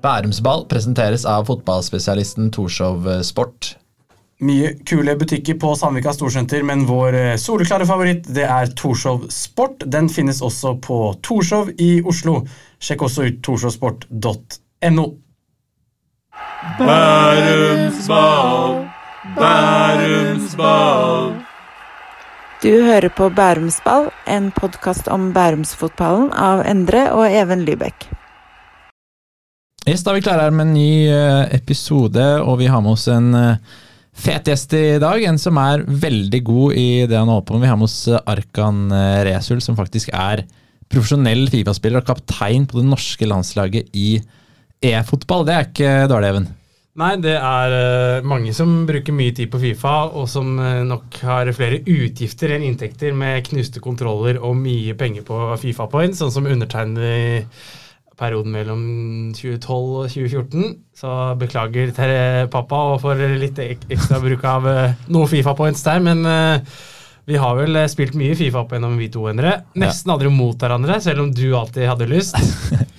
Bærumsball presenteres av fotballspesialisten Torshov Sport. Mye kule butikker på Sandvika Storsenter, men vår eh, soleklare favoritt det er Torshov Sport. Den finnes også på Torshov i Oslo. Sjekk også ut torshovsport.no. Bærumsball, Bærumsball. Du hører på Bærumsball, en podkast om bærumsfotballen av Endre og Even Lybekk. Yes, da er vi klare her med en ny eh, episode, og vi har med oss en eh, fet gjest i dag. En som er veldig god i det han holder på med. Vi har med oss eh, Arkan Resul, som faktisk er profesjonell Fifa-spiller og kaptein på det norske landslaget i e-fotball. Det er ikke dårlig, Even? Nei, det er mange som bruker mye tid på Fifa, og som nok har flere utgifter enn inntekter med knuste kontroller og mye penger på Fifa-poeng, sånn som undertegnede perioden mellom 2012 og 2014. Så beklager til pappa og for litt ekstra bruk av uh, noen Fifa-points der, men uh, vi har vel eh, spilt mye Fifa opp gjennom vi to, Endre. Nesten aldri mot hverandre, selv om du alltid hadde lyst.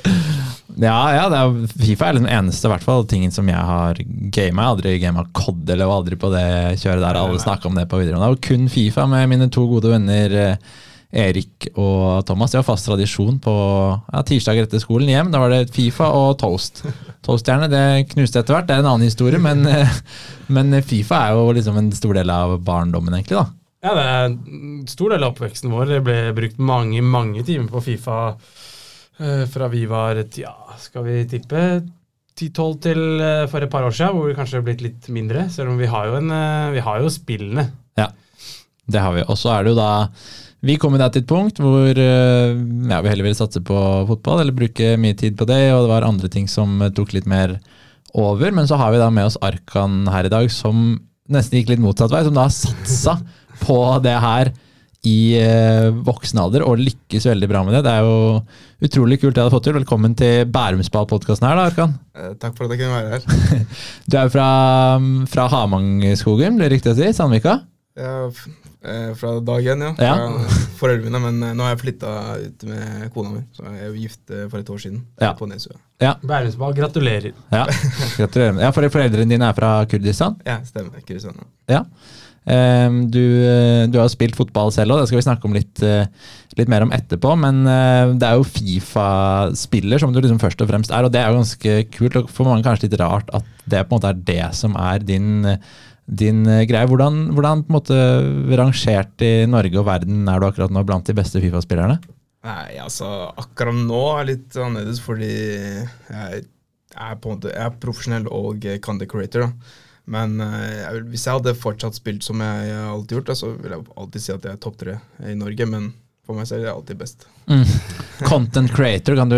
ja, ja er, Fifa er den eneste hvert fall, tingen som jeg har gama. Jeg har aldri gama COD eller var aldri på det kjøret der alle snakka om det på videregående. Det var kun Fifa med mine to gode venner. Uh, Erik og Thomas. Det var fast tradisjon på ja, tirsdager etter skolen hjem. Da var det Fifa og toast. Toaststjerne det knuste etter hvert, det er en annen historie, men, men, Fifa er jo liksom en stor del av barndommen, egentlig. da. Ja, det er en stor del av oppveksten vår. Det ble brukt mange, mange timer på Fifa uh, fra vi var ja, skal vi tippe 10-12 til uh, for et par år siden, hvor vi kanskje har blitt litt mindre. Selv om vi har jo, en, uh, vi har jo spillene. Ja, det har vi. Og så er det jo da vi kom da til et punkt hvor eh, ja, vi heller ville satse på fotball eller bruke mye tid på det, og det var andre ting som tok litt mer over. Men så har vi da med oss Arkan her i dag, som nesten gikk litt motsatt vei, som da har satsa på det her i eh, voksen alder og lykkes veldig bra med det. Det er jo utrolig kult det jeg hadde fått til. Velkommen til Bærumsball-podkasten her, da, Arkan. Eh, takk for at jeg kunne være her. du er fra, fra Hamangskogen, blir det riktig å si? Sandvika? Ja, Eh, fra dag én, ja. ja. foreldrene mine, men eh, nå har jeg flytta ut med kona mi. Så jeg er gift eh, for et år siden. Ja. På Nesøya. Ja. Bærumsball, gratulerer. Ja, gratulerer. Ja, for Foreldrene dine er fra Kurdistan? Ja, stemmer. Kurdistan. Ja. Um, du, du, har spilt fotball selv òg, det skal vi snakke om litt, litt mer om etterpå. Men det er jo Fifa-spiller som du liksom først og fremst er, og det er jo ganske kult. Og for mange kanskje litt rart at det på en måte er det som er din din uh, greie. Hvordan, hvordan på en måte rangert i Norge og verden er du akkurat nå blant de beste Fifa-spillerne? Nei, altså akkurat nå er det litt annerledes fordi jeg er på en måte jeg er profesjonell og Candy Creator. da. Men uh, jeg hvis jeg hadde fortsatt spilt som jeg, jeg alltid gjort, da, så ville jeg alltid si at jeg er topp tre i Norge. Men for meg selv er alltid best. Mm. Content creator, kan du,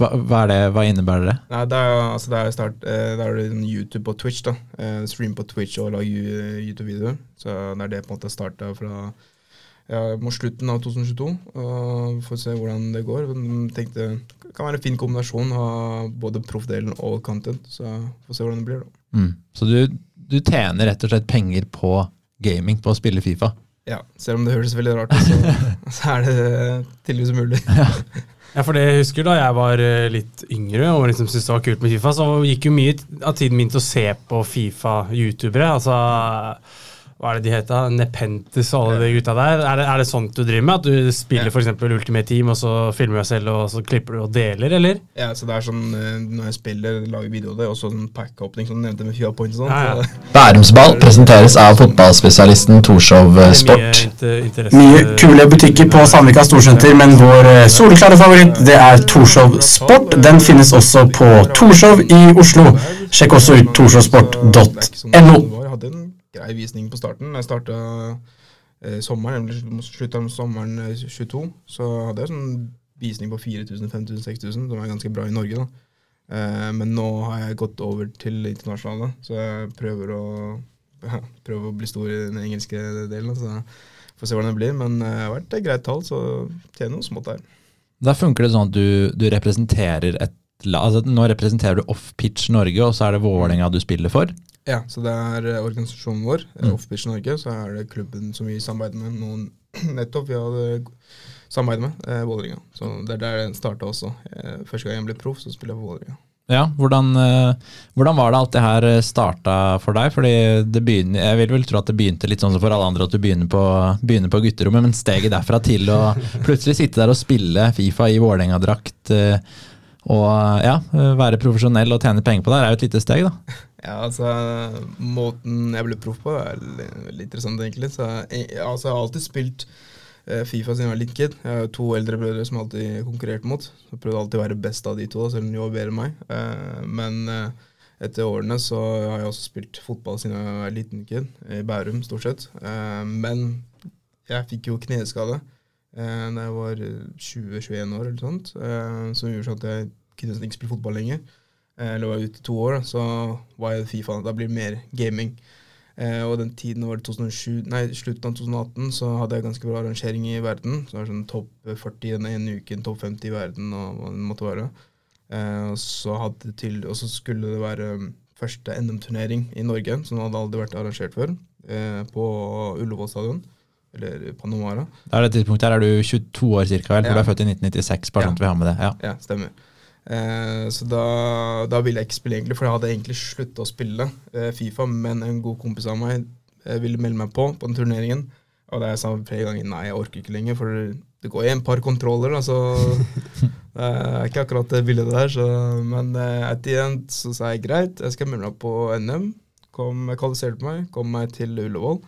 hva, hva, det, hva innebærer det? Nei, det er, altså, det er, start, eh, det er YouTube og Twitch. da. Eh, stream på Twitch og lage YouTube-videoer. Så det er det på en måte starta fra ja, mot slutten av 2022. Og får se hvordan det går. Tenkte Det kan være en fin kombinasjon av både proffdelen og content. Så får se hvordan det blir. da. Mm. Så du, du tjener rett og slett penger på gaming, på å spille Fifa? Ja, selv om det høres veldig rart ut, så, så, er det tydeligvis mulig. ja. ja, for det jeg husker da jeg var eh, litt yngre og liksom syntes det var kult med Fifa, så gikk jo mye av tiden min til å se på Fifa-youtubere. altså hva er det de heter? Nepentes og alle de gutta der. Er det, er det sånt du driver med? At du spiller ja. f.eks. Ultimate Team, og så filmer du deg selv, og så klipper du og deler, eller? Ja, så det er sånn eh, når jeg spiller, lager video av det, og sånn pack-opening som du nevnte med Fia Point og sånn. Ja, ja. Bærumsball presenteres av fotballspesialisten Torshov Sport. Mye, mye kule butikker på Sandvika Storsenter, men vår eh, soleklare favoritt det er Torshov Sport. Den finnes også på Torshov i Oslo. Sjekk også ut torshovsport.no grei visning på starten. Jeg starta eh, sommeren, nemlig slutta sommeren 22, eh, så hadde jeg sånn visning på 4000, 5000, 6000, som er ganske bra i Norge. da. Eh, men nå har jeg gått over til internasjonale, så jeg prøver å, ja, å bli stor i den engelske delen. Så får se hvordan det blir. Men det har vært et greit tall, så tjener noe smått her. Da funker det sånn at du, du representerer et altså Nå representerer du Off Pitch Norge, og så er det Vålerenga du spiller for? Ja, så det er eh, organisasjonen vår, eh, mm. Offpitch Norge. Så er det klubben som vi samarbeider med noen nettopp. Vi hadde samarbeidet med eh, Vålerenga. Så det er der den starta også. Eh, første gang jeg ble proff, så spiller jeg for Vålerenga. Ja, hvordan, eh, hvordan var det alt det her starta for deg? Fordi det begynner, Jeg vil vel tro at det begynte litt sånn som for alle andre, at du begynner på, begynner på gutterommet, men steget derfra til å plutselig sitte der og spille Fifa i Vålerenga-drakt eh, og ja, være profesjonell og tjene penger på det, er jo et lite steg, da. Ja, altså Måten jeg ble proff på, er veldig interessant, egentlig. Så, jeg, altså, jeg har alltid spilt eh, Fifa siden jeg var liten kid. Jeg har to eldre brødre som alltid konkurrerte mot. Jeg prøvde alltid å være best av de to, selv om de var bedre enn meg. Eh, men eh, etter årene så har jeg også spilt fotball siden jeg var liten kid, i Bærum stort sett. Men jeg fikk jo kneskade da jeg var 20-21 år, eller sånt, som gjorde sånn at jeg kunne ikke spille fotball lenger. Eh, eller var ute i to år, så var jeg Fifa. Da blir det mer gaming. Eh, og den tiden var det 2007, nei, slutten av 2018, så hadde jeg ganske bra rangering i verden. Så det var sånn topp 40 den ene uken, topp 50 i verden og hva det måtte være. Eh, og, så til, og så skulle det være um, første NM-turnering i Norge, som hadde aldri vært arrangert før, eh, på Ullevål stadion. Eller Panomara. Da er det tidspunktet her er du 22 år cirka, vel? For Ja. du er født i 1996, bare sånn at vi har med det. Ja. Ja, stemmer. Eh, så da, da ville jeg ikke spille, egentlig, for jeg hadde egentlig slutta å spille eh, Fifa, men en god kompis av meg eh, ville melde meg på på den turneringen. Og da jeg sa flere ganger nei, jeg orker ikke lenger, for det går i en par kontroller, da, så det er ikke akkurat det bildet der. Så, men eh, igjen så sa jeg greit, jeg skal melde meg på NM. Kom, jeg kvalifiserte meg, kom meg til Ullevål.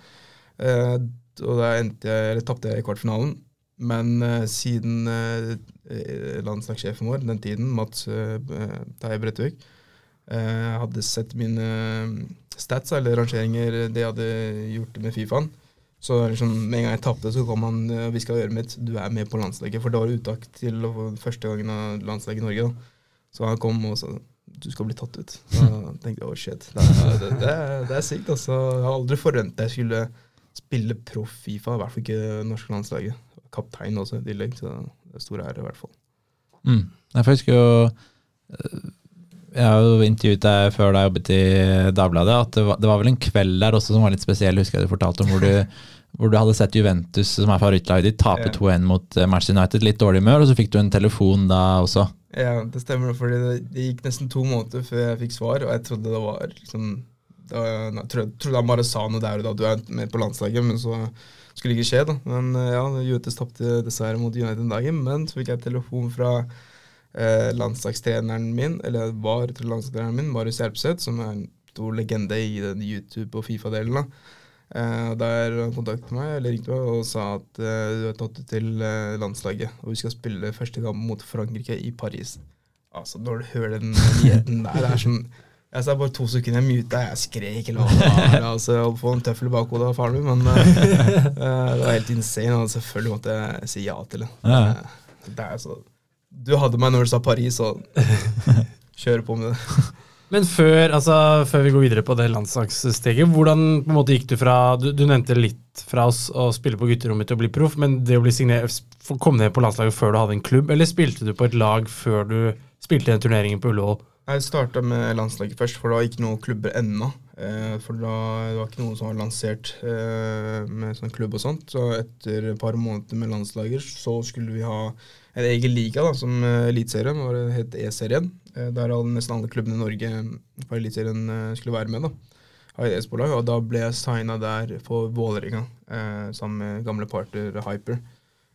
Eh, og da endte jeg, eller tapte jeg i kvartfinalen. Men eh, siden eh, landslagssjefen vår den tiden, Mats uh, Terje Bredtvik, uh, hadde sett mine eh, stats, eller rangeringer, det jeg hadde gjort med Fifaen, så liksom, med en gang jeg tapte, så kom han og hviska i øret mitt du er med på landslaget. For det var uttak til første gangen av landslaget i Norge. da. Så han kom og sa du skal bli tatt ut. Så jeg tenkte oh shit, det er, det, det det er sykt. altså. Jeg har aldri forventa jeg skulle spille proff Fifa, i hvert fall ikke det norske landslaget. Kaptein også i tillegg, så det stor ære i hvert fall. Mm. Jeg husker jo øh, Jeg har jo intervjuet deg før da jeg jobbet i Dagbladet. at det var, det var vel en kveld der også som var litt spesiell, husker jeg du fortalte om, hvor du, hvor du hadde sett Juventus, som er favorittlaget ditt, tape Ja. 2-1 mot eh, Manchester United. Litt dårlig humør, og så fikk du en telefon da også. Ja, det stemmer, fordi det, det gikk nesten to måneder før jeg fikk svar, og jeg trodde det var liksom det var, Jeg trodde han bare sa noe der og da, du er med på landslaget, men så skulle ikke skje, da. Men eh, ja, Juventus tapte dessverre mot United den dagen, men så fikk jeg telefon fra eh, landslagstreneren min, eller var til landslagstreneren min, Marius Hjelpseth, som er en stor legende i den YouTube- og Fifa-delen. da. Eh, der kontaktet meg, eller ringte meg og sa at eh, du er tatt ut til eh, landslaget, og vi skal spille første kamp mot Frankrike i Paris. Altså, når du hører den nyheten der, det er sånn Jeg sa bare to sekunder, jeg muta, jeg skrek eller hva det var. Altså, jeg holdt på å få en tøffel i bakhodet av faren min, men eh, det var helt insane, og selvfølgelig måtte jeg si ja til det. Ja. Eh, Det er så Du hadde meg når du sa Paris, så kjøre på med det. Men før, altså, før vi går videre på det landslagssteget, hvordan på en måte gikk du fra Du, du nevnte litt fra oss å spille på gutterommet til å bli proff, men det å bli signert, komme ned på landslaget før du hadde en klubb, eller spilte du på et lag før du spilte den turneringen på Ullevål? Jeg starta med landslaget først, for det var ikke noen klubber ennå. Eh, for da, det var ikke noen som var lansert eh, med sånn klubb og sånt. Så etter et par måneder med landslager så skulle vi ha en egen liga da, som eh, Eliteserien, og det het E-serien. Der alle, nesten alle klubbene i Norge på Eliteserien skulle være med. da. E-sportlag, og da ble jeg signa der for Vålerenga sammen med gamle partner Hyper.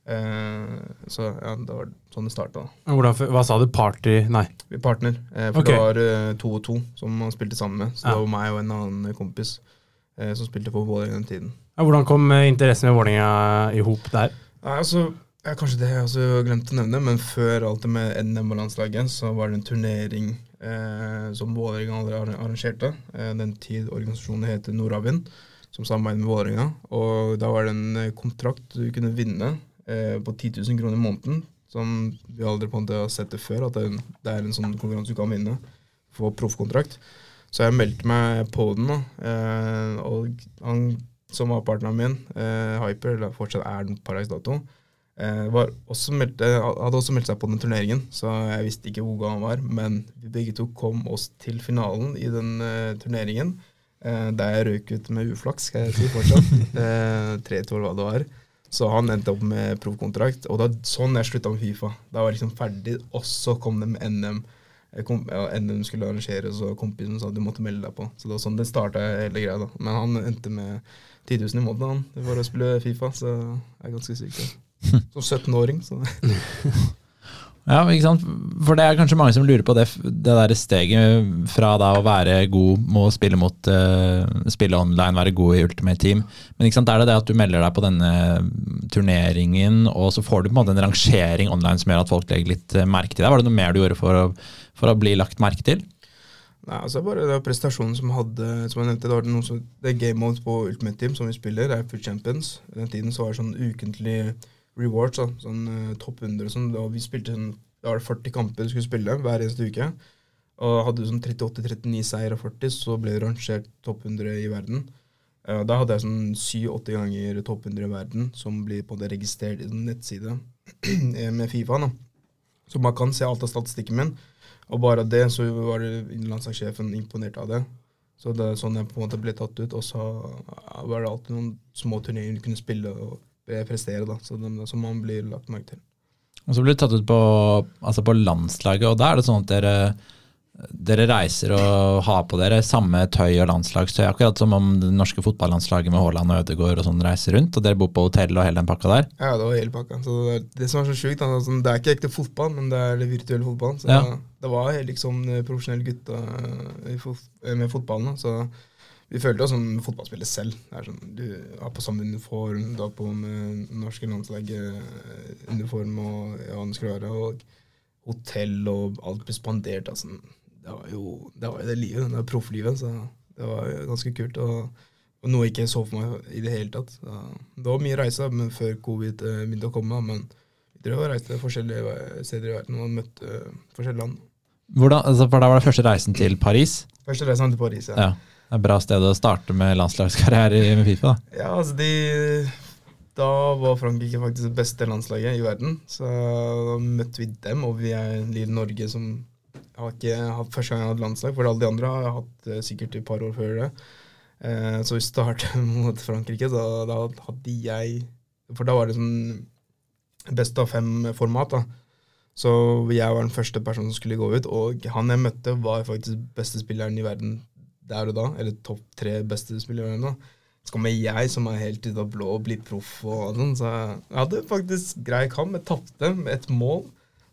Eh, så ja, det var sånn det starta. Hva sa du? Party Nei. Vi er partner, eh, for okay. det var eh, to og to som han spilte sammen med. Så Ja. det var meg og en annen kompis eh, som spilte for Vålerenga den tiden. Ja, hvordan kom interessen med Vålerenga i hop der? Nei, altså, ja, Kanskje det jeg også glemte å nevne, men før alt det med NM og landslaget, så var det en turnering eh, som Vålerenga aldri arrangerte. Eh, den tid organisasjonen heter Nordavind, som samarbeider med Vålerenga. Og da var det en kontrakt du kunne vinne eh, på 10 000 kroner i måneden. Som vi aldri på en måte har sett det før, at det, er en- det er en sånn konkurranse du kan vinne. Få proffkontrakt. Så jeg meldte meg på den, da. Eh, og han som var partneren min, eh, Hyper, eller fortsatt er den på dags dato, eh, var også meldt, eh, hadde også meldt seg på den turneringen, så jeg visste ikke hvor god han var. Men vi begge to kom oss til finalen i den eh, turneringen. Eh, der jeg røk ut med uflaks, skal jeg si fortsatt. Eh, 3-2 eller hva det var. Så han endte opp med proffkontrakt. Og da sånn jeg slutta med Fifa. Da var jeg liksom ferdig, og så kom det med NM. kom, ja, NM skulle arrangeres, og kompisen sa du måtte melde deg på. Så det var sånn det starta hele greia. da. Men han endte med 10 000 i måneden han, for å spille Fifa, så jeg er ganske sykt. Som 17-åring. så... Ja, ikke sant? For det er kanskje mange som lurer på det, det der steget fra da å være god med å spille mot uh, spille online, være god i Ultimate Team. Men ikke sant, er det det at du melder deg på denne turneringen, og så får du på en måte en rangering online som gjør at folk legger litt eh, merke til deg? Var det noe mer du gjorde for å, for å bli lagt merke til? Nei, altså bare det prestasjonen som hadde Som jeg nevnte, det var det game mode på Ultimate Team som vi spiller, er Food Champions. Den tiden så var det sånn ukentlig rewards, da, sånn uh, topp 100 sånn. og vi spilte sånn, da var det 40 kamper du skulle spille hver eneste uke. Og hadde du sånn 38-39 seier og 40, så ble du rangert topp 100 i verden. Uh, da hadde jeg sånn 7-8 ganger topp 100 i verden, som blir på det registrert i en nettside med Fifa. da. Så man kan se alt av statistikken min. Og bare det, så var det landslagssjefen imponert av det. Så det er sånn jeg på en måte ble tatt ut. Og så var det alltid noen små turneringer du kunne spille og prestere, da. Så de, som man blir lagt merke til. Og så blir du tatt ut på, altså på landslaget, og da er det sånn at dere dere reiser og har på dere samme tøy og landslagstøy, akkurat som om det norske fotballandslaget med Haaland og Ødegaard og sånn reiser rundt, og dere bor på hotell og hele den pakka der? Ja, det var hele pakka. Så det, det som er så sjukt, altså, det er ikke ekte fotball, men det er det virtuelle fotballen. Så Ja. det var helt liksom profesjonelle gutter eh, eh, med fotballen. da. Så vi følte oss som fotballspillere selv. Det er sånn, Du har på samme uniform, du har på med norske landslagsuniform og ja, være, og hotell og alt blir spandert. Altså, det var jo det, var jo det livet, det profflivet, så det var jo ganske kult. Og, og noe jeg ikke så for meg i det hele tatt. Så, det var mye reise men før covid eh, begynte å komme, men vi drev og reiste forskjellige steder i verden og møtte eh, forskjellige land. Hvordan, altså for da var det første reisen til Paris. Første reisen til Paris, ja. Ja. Det er et bra sted å starte med landslagskarriere i- Fifa. da. Ja, altså de Da var Frankrike faktisk det beste landslaget i verden. Så da møtte vi dem, og vi er lille Norge som har ikke hatt første gang jeg har hatt landslag, for alle de andre har jeg hatt eh, sikkert et par år før det. Eh, så vi startet mot Frankrike, så da hadde jeg For da var det sånn best av fem-format, da. Så jeg var den første personen som skulle gå ut, og han jeg møtte, var faktisk beste spilleren i verden der og da. Eller topp tre beste spillere da. Så kommer jeg, som er helt ut av blå, og blir proff og sånn. Så jeg hadde faktisk grei kamp. Jeg tapte med et mål,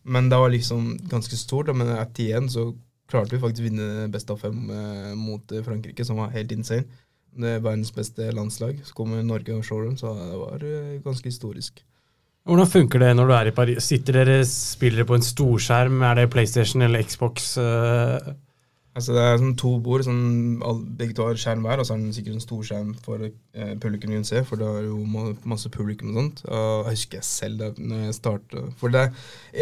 men det var liksom ganske stort. Men etter igjen så klarte vi faktisk å vinne best av fem eh, mot eh, Frankrike, som var helt insane. Det er verdens beste landslag. Så kommer Norge og slår dem, så det var eh, ganske historisk. Hvordan funker det når du er i Paris? Sitter dere spillere på en storskjerm? Er det PlayStation eller Xbox? eh? Altså Det er sånn to bord, sånn, begge to har skjerm hver, og så er det sikkert en stor skjerm for eh, publikum kan se, for det er jo masse publikum og sånt. Og jeg husker jeg selv da når jeg startet. For det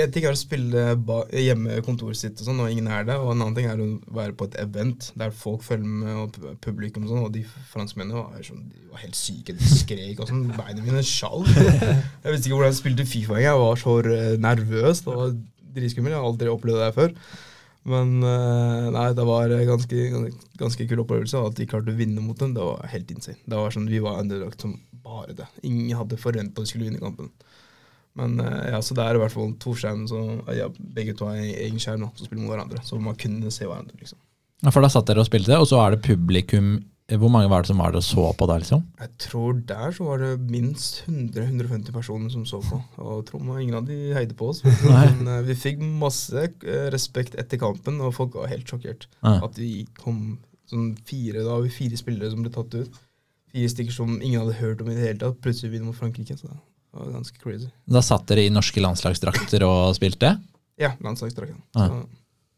En ting er å spille ba hjemme kontoret sitt og sånn, og ingen er der, og en annen ting er å være på et event der folk følger med, og publikum og sånn, og de franskmennene var, sånn, de var helt syke, de skrek og sånn. Beina mine skjalv. Jeg visste ikke hvordan jeg spilte Fifa engang, jeg var så nervøs. Det var dritskummelt, jeg har aldri opplevd det her før. Men eh, nei, det var ganske, ganske, kul opplevelse. At de klarte å vinne mot dem, det var helt insane. Det var sånn, Vi var underdog som bare det. Ingen hadde forventa de skulle vinne kampen. Men eh, ja, så det er i hvert fall to skjerm, så ja, begge to har en egen skjerm som spiller mot hverandre. Så man kunne se hverandre, liksom. Ja, For da satt dere og spilte, og så er det publikum. Hvor mange var det som var der og så på da, liksom? Jeg tror der så var det minst 100-150 personer som så på. Og jeg tror ingen av de heide på oss. Men eh, vi fikk masse eh, respekt etter kampen, og folk var helt sjokkert. Ja. At vi kom sånn fire, da fire spillere som ble tatt ut. Fire stykker som ingen hadde hørt om i det hele tatt. Plutselig vinner mot Frankrike. Så det var ganske crazy. Da satt dere i norske landslagsdrakter og spilte? Ja, landslagsdrakten. Ja. Så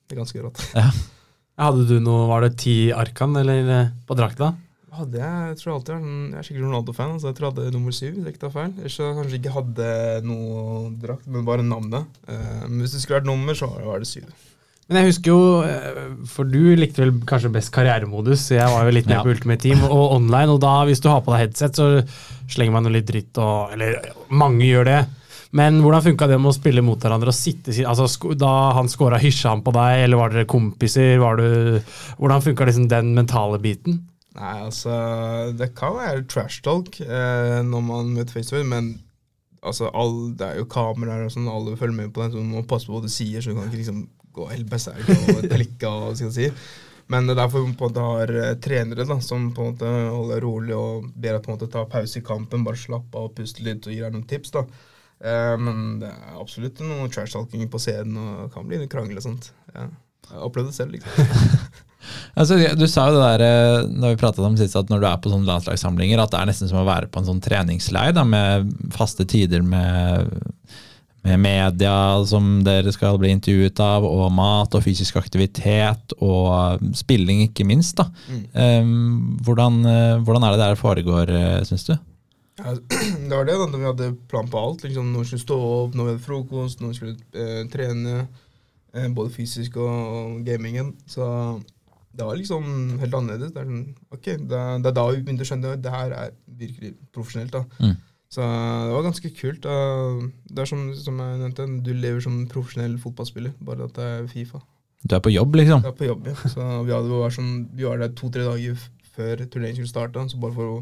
det er ganske rått. Hadde du noe, Var det ti arkan eller eh, på drakta? Hadde jeg, jeg tror alltid jeg, er jeg skikkelig Ronaldo-fan, så jeg tror jeg hadde nummer syv. hvis jeg ikke tar feil. Ellers så kanskje ikke hadde noe drakt, men bare navnet. Eh, men hvis det skulle vært nummer, så var det syv. Men jeg husker jo, eh, for du likte vel kanskje best karrieremodus, så jeg var jo litt mer Ja. på Ultimate Team og online, og da hvis du har på deg headset, så slenger man jo litt dritt og Eller mange gjør det. Men hvordan funka det med å spille mot hverandre og sitte altså, Da han scora, hysja han på deg, eller var dere kompiser? Var du, hvordan funka liksom den mentale biten? Nei, altså Det kan være trash talk eh, når man møter FaceTime, men altså, all, det er jo kameraer og sånn, alle følger med på den, så du må passe på hva du sier, så du kan ikke liksom gå helt berserk og klikke og skal jeg si. Men det er derfor vi på en måte har eh, trenere da, som på en måte holder rolig og ber deg ta pause i kampen, bare slappe av og puste litt og gir deg noen tips. da. Eh, men det er absolutt noe trash-talking på scenen og kan bli litt krangel og sånt. Ja. Jeg har opplevd det selv, liksom. Altså, du sa jo det der eh, da vi pratet om sist, at når du er på sånne landslagssamlinger, at det er nesten som å være på en sånn treningsleir da, med faste tider med, med media som dere skal bli intervjuet av, og mat og fysisk aktivitet og spilling, ikke minst. da. Mm. Um, hvordan, eh, hvordan er det der foregår, syns du? Ja, det var det, da. Vi hadde plan på alt. liksom noen skulle stå opp, noen hadde frokost, noen skulle eh, trene. Eh, både fysisk og, og gamingen. Så det var liksom helt annerledes. Det er, sånn, okay, det, det er da vi begynte å skjønne at det her er virkelig profesjonelt. da. Mm. Så det var ganske kult. Det er som, som jeg nevnte, du lever som profesjonell fotballspiller, bare at det er Fifa. Du er på jobb, liksom? Jeg er på jobb, ja. Så vi, hadde, var sånn, vi var der to-tre dager før turneringen skulle starte. Så bare for å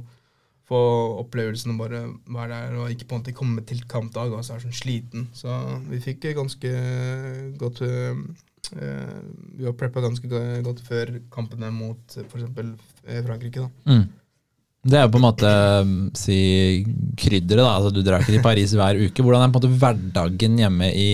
få opplevelsen å bare være der og ikke på en måte komme til kampdag og så er sånn sliten. Så vi fikk eh, ganske godt øh, Vi var preppa ganske godt før kampene mot f.eks. Frankrike. da. Mm. Det er jo på en måte si krydderet, da. Altså, du drar ikke til Paris hver uke. Hvordan er på en måte hverdagen hjemme i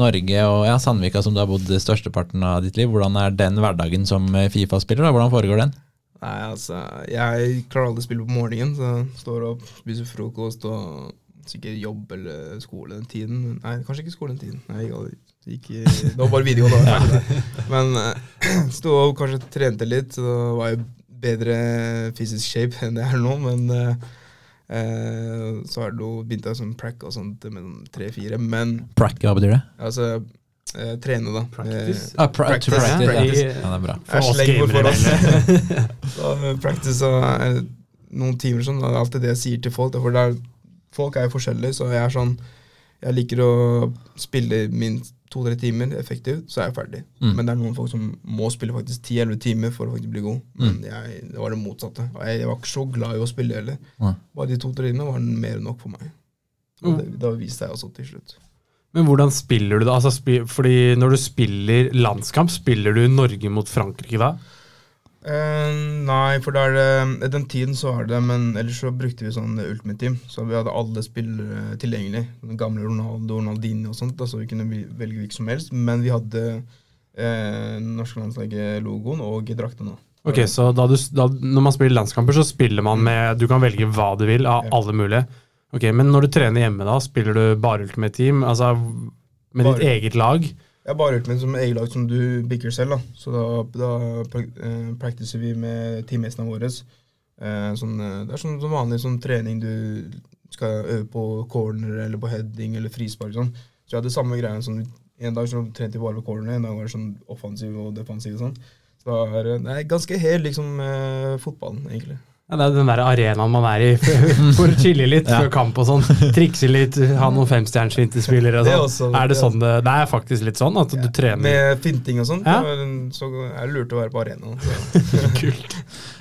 Norge og ja, Sandvika, som du har bodd størsteparten av ditt liv? Hvordan er den hverdagen som eh, Fifa-spiller? da? Hvordan foregår den? Nei, altså, Jeg klarer aldri å spille på morgenen, så jeg står opp, spiser frokost og sikkert jobb eller skole den tiden. Nei, kanskje ikke skole den tiden. Nei, jeg gikk- i- det var bare videregående. da. Men eh, sto opp, kanskje trente litt, så var jeg bedre fysisk shape enn det er nå. Men eh, eh, så har det begynt jeg som prack og sånt med sånn tre-fire. Men Prack, hva betyr det? altså eh, trene, da. Practice? Ah, pra Practice, practice, ja. ja, det er bra. For oss gamere. Så eh, practice og eh, noen timer sånn, det er alltid det jeg sier til folk. For det er, folk er jo forskjellige, så jeg er sånn Jeg liker å spille minst to-tre timer effektivt, så er jeg ferdig. Mm. Men det er noen folk som må spille faktisk ti-elleve timer for å faktisk bli god. Men Mm. jeg, det var det motsatte. Og jeg, jeg var ikke så glad i å spille heller. Bare de to-tre timene var mer enn nok for meg. Og det, det viste seg også til slutt. Men hvordan spiller du da? Altså, spi fordi når du spiller landskamp, spiller du Norge mot Frankrike da? Eh, nei, for da er det Den tiden så er det Men ellers så brukte vi sånn Ultimate Team. Så vi hadde alle spillere tilgjengelig. Den gamle Ronaldo, Ronaldinho og sånt. Altså så vi kunne velge hvilken som helst. Men vi hadde eh, norske landslaget-logoen og drakten òg. Ok, så da du, da, Når man spiller landskamper, så spiller man med Du kan velge hva du vil av alle mulige. Ok, Men når du trener hjemme, da spiller du bare Ultimate Team? Altså med ditt eget lag? Ja, bare Ultimate som eget lag som du bygger selv. da Så da, da eh, practicer vi med teammatene våre. Uh, sånn, eh, det er sånn, sånn vanlig sånn trening du skal øve på corner eller på heading eller frispark. Sånn. Så jeg hadde samme greia. Sånn, en dag så trente vi bare på corner, en dag var det sånn offensiv og defensiv. Sånn. Så det er, det er ganske helt liksom uh, fotballen, egentlig. Ja, det er den der arenaen man er i for å chille litt Ja. før kamp og sånn. Trikse litt, ha noen femstjerners vinterspillere og Det er sånn. også- Er det sånn det, det er faktisk litt sånn at du trener Med finting og sånn. Så er det lurt å være på arenaen. Kult?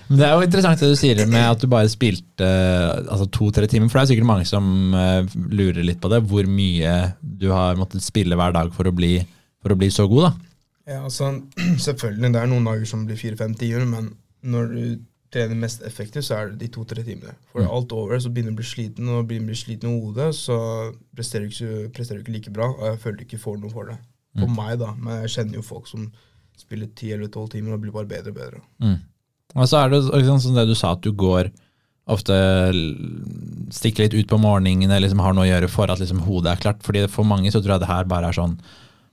Men det er jo interessant det du sier med at du bare spilte eh, altså to-tre timer. For det er sikkert mange som eh, lurer litt på det. Hvor mye du har måttet spille hver dag for å bli, for å bli så god, da. Ja, altså, selvfølgelig. Det er noen dager som blir fire-fem timer, men når du trener mest effektivt, så er det de to-tre timene. For Mm. alt over, så begynner du å bli sliten, og begynner å bli sliten i hodet, så presterer du ikke, presterer du ikke like bra, og jeg føler du ikke får noe for det. For Mm. meg, da. Men jeg kjenner jo folk som spiller ti eller tolv timer og blir bare bedre og bedre. Mm. Og så er det liksom, sånn det du sa, at du går ofte stikker litt ut på morgenen eller liksom har noe å gjøre for at liksom hodet er klart. Fordi for mange så tror jeg det her bare er sånn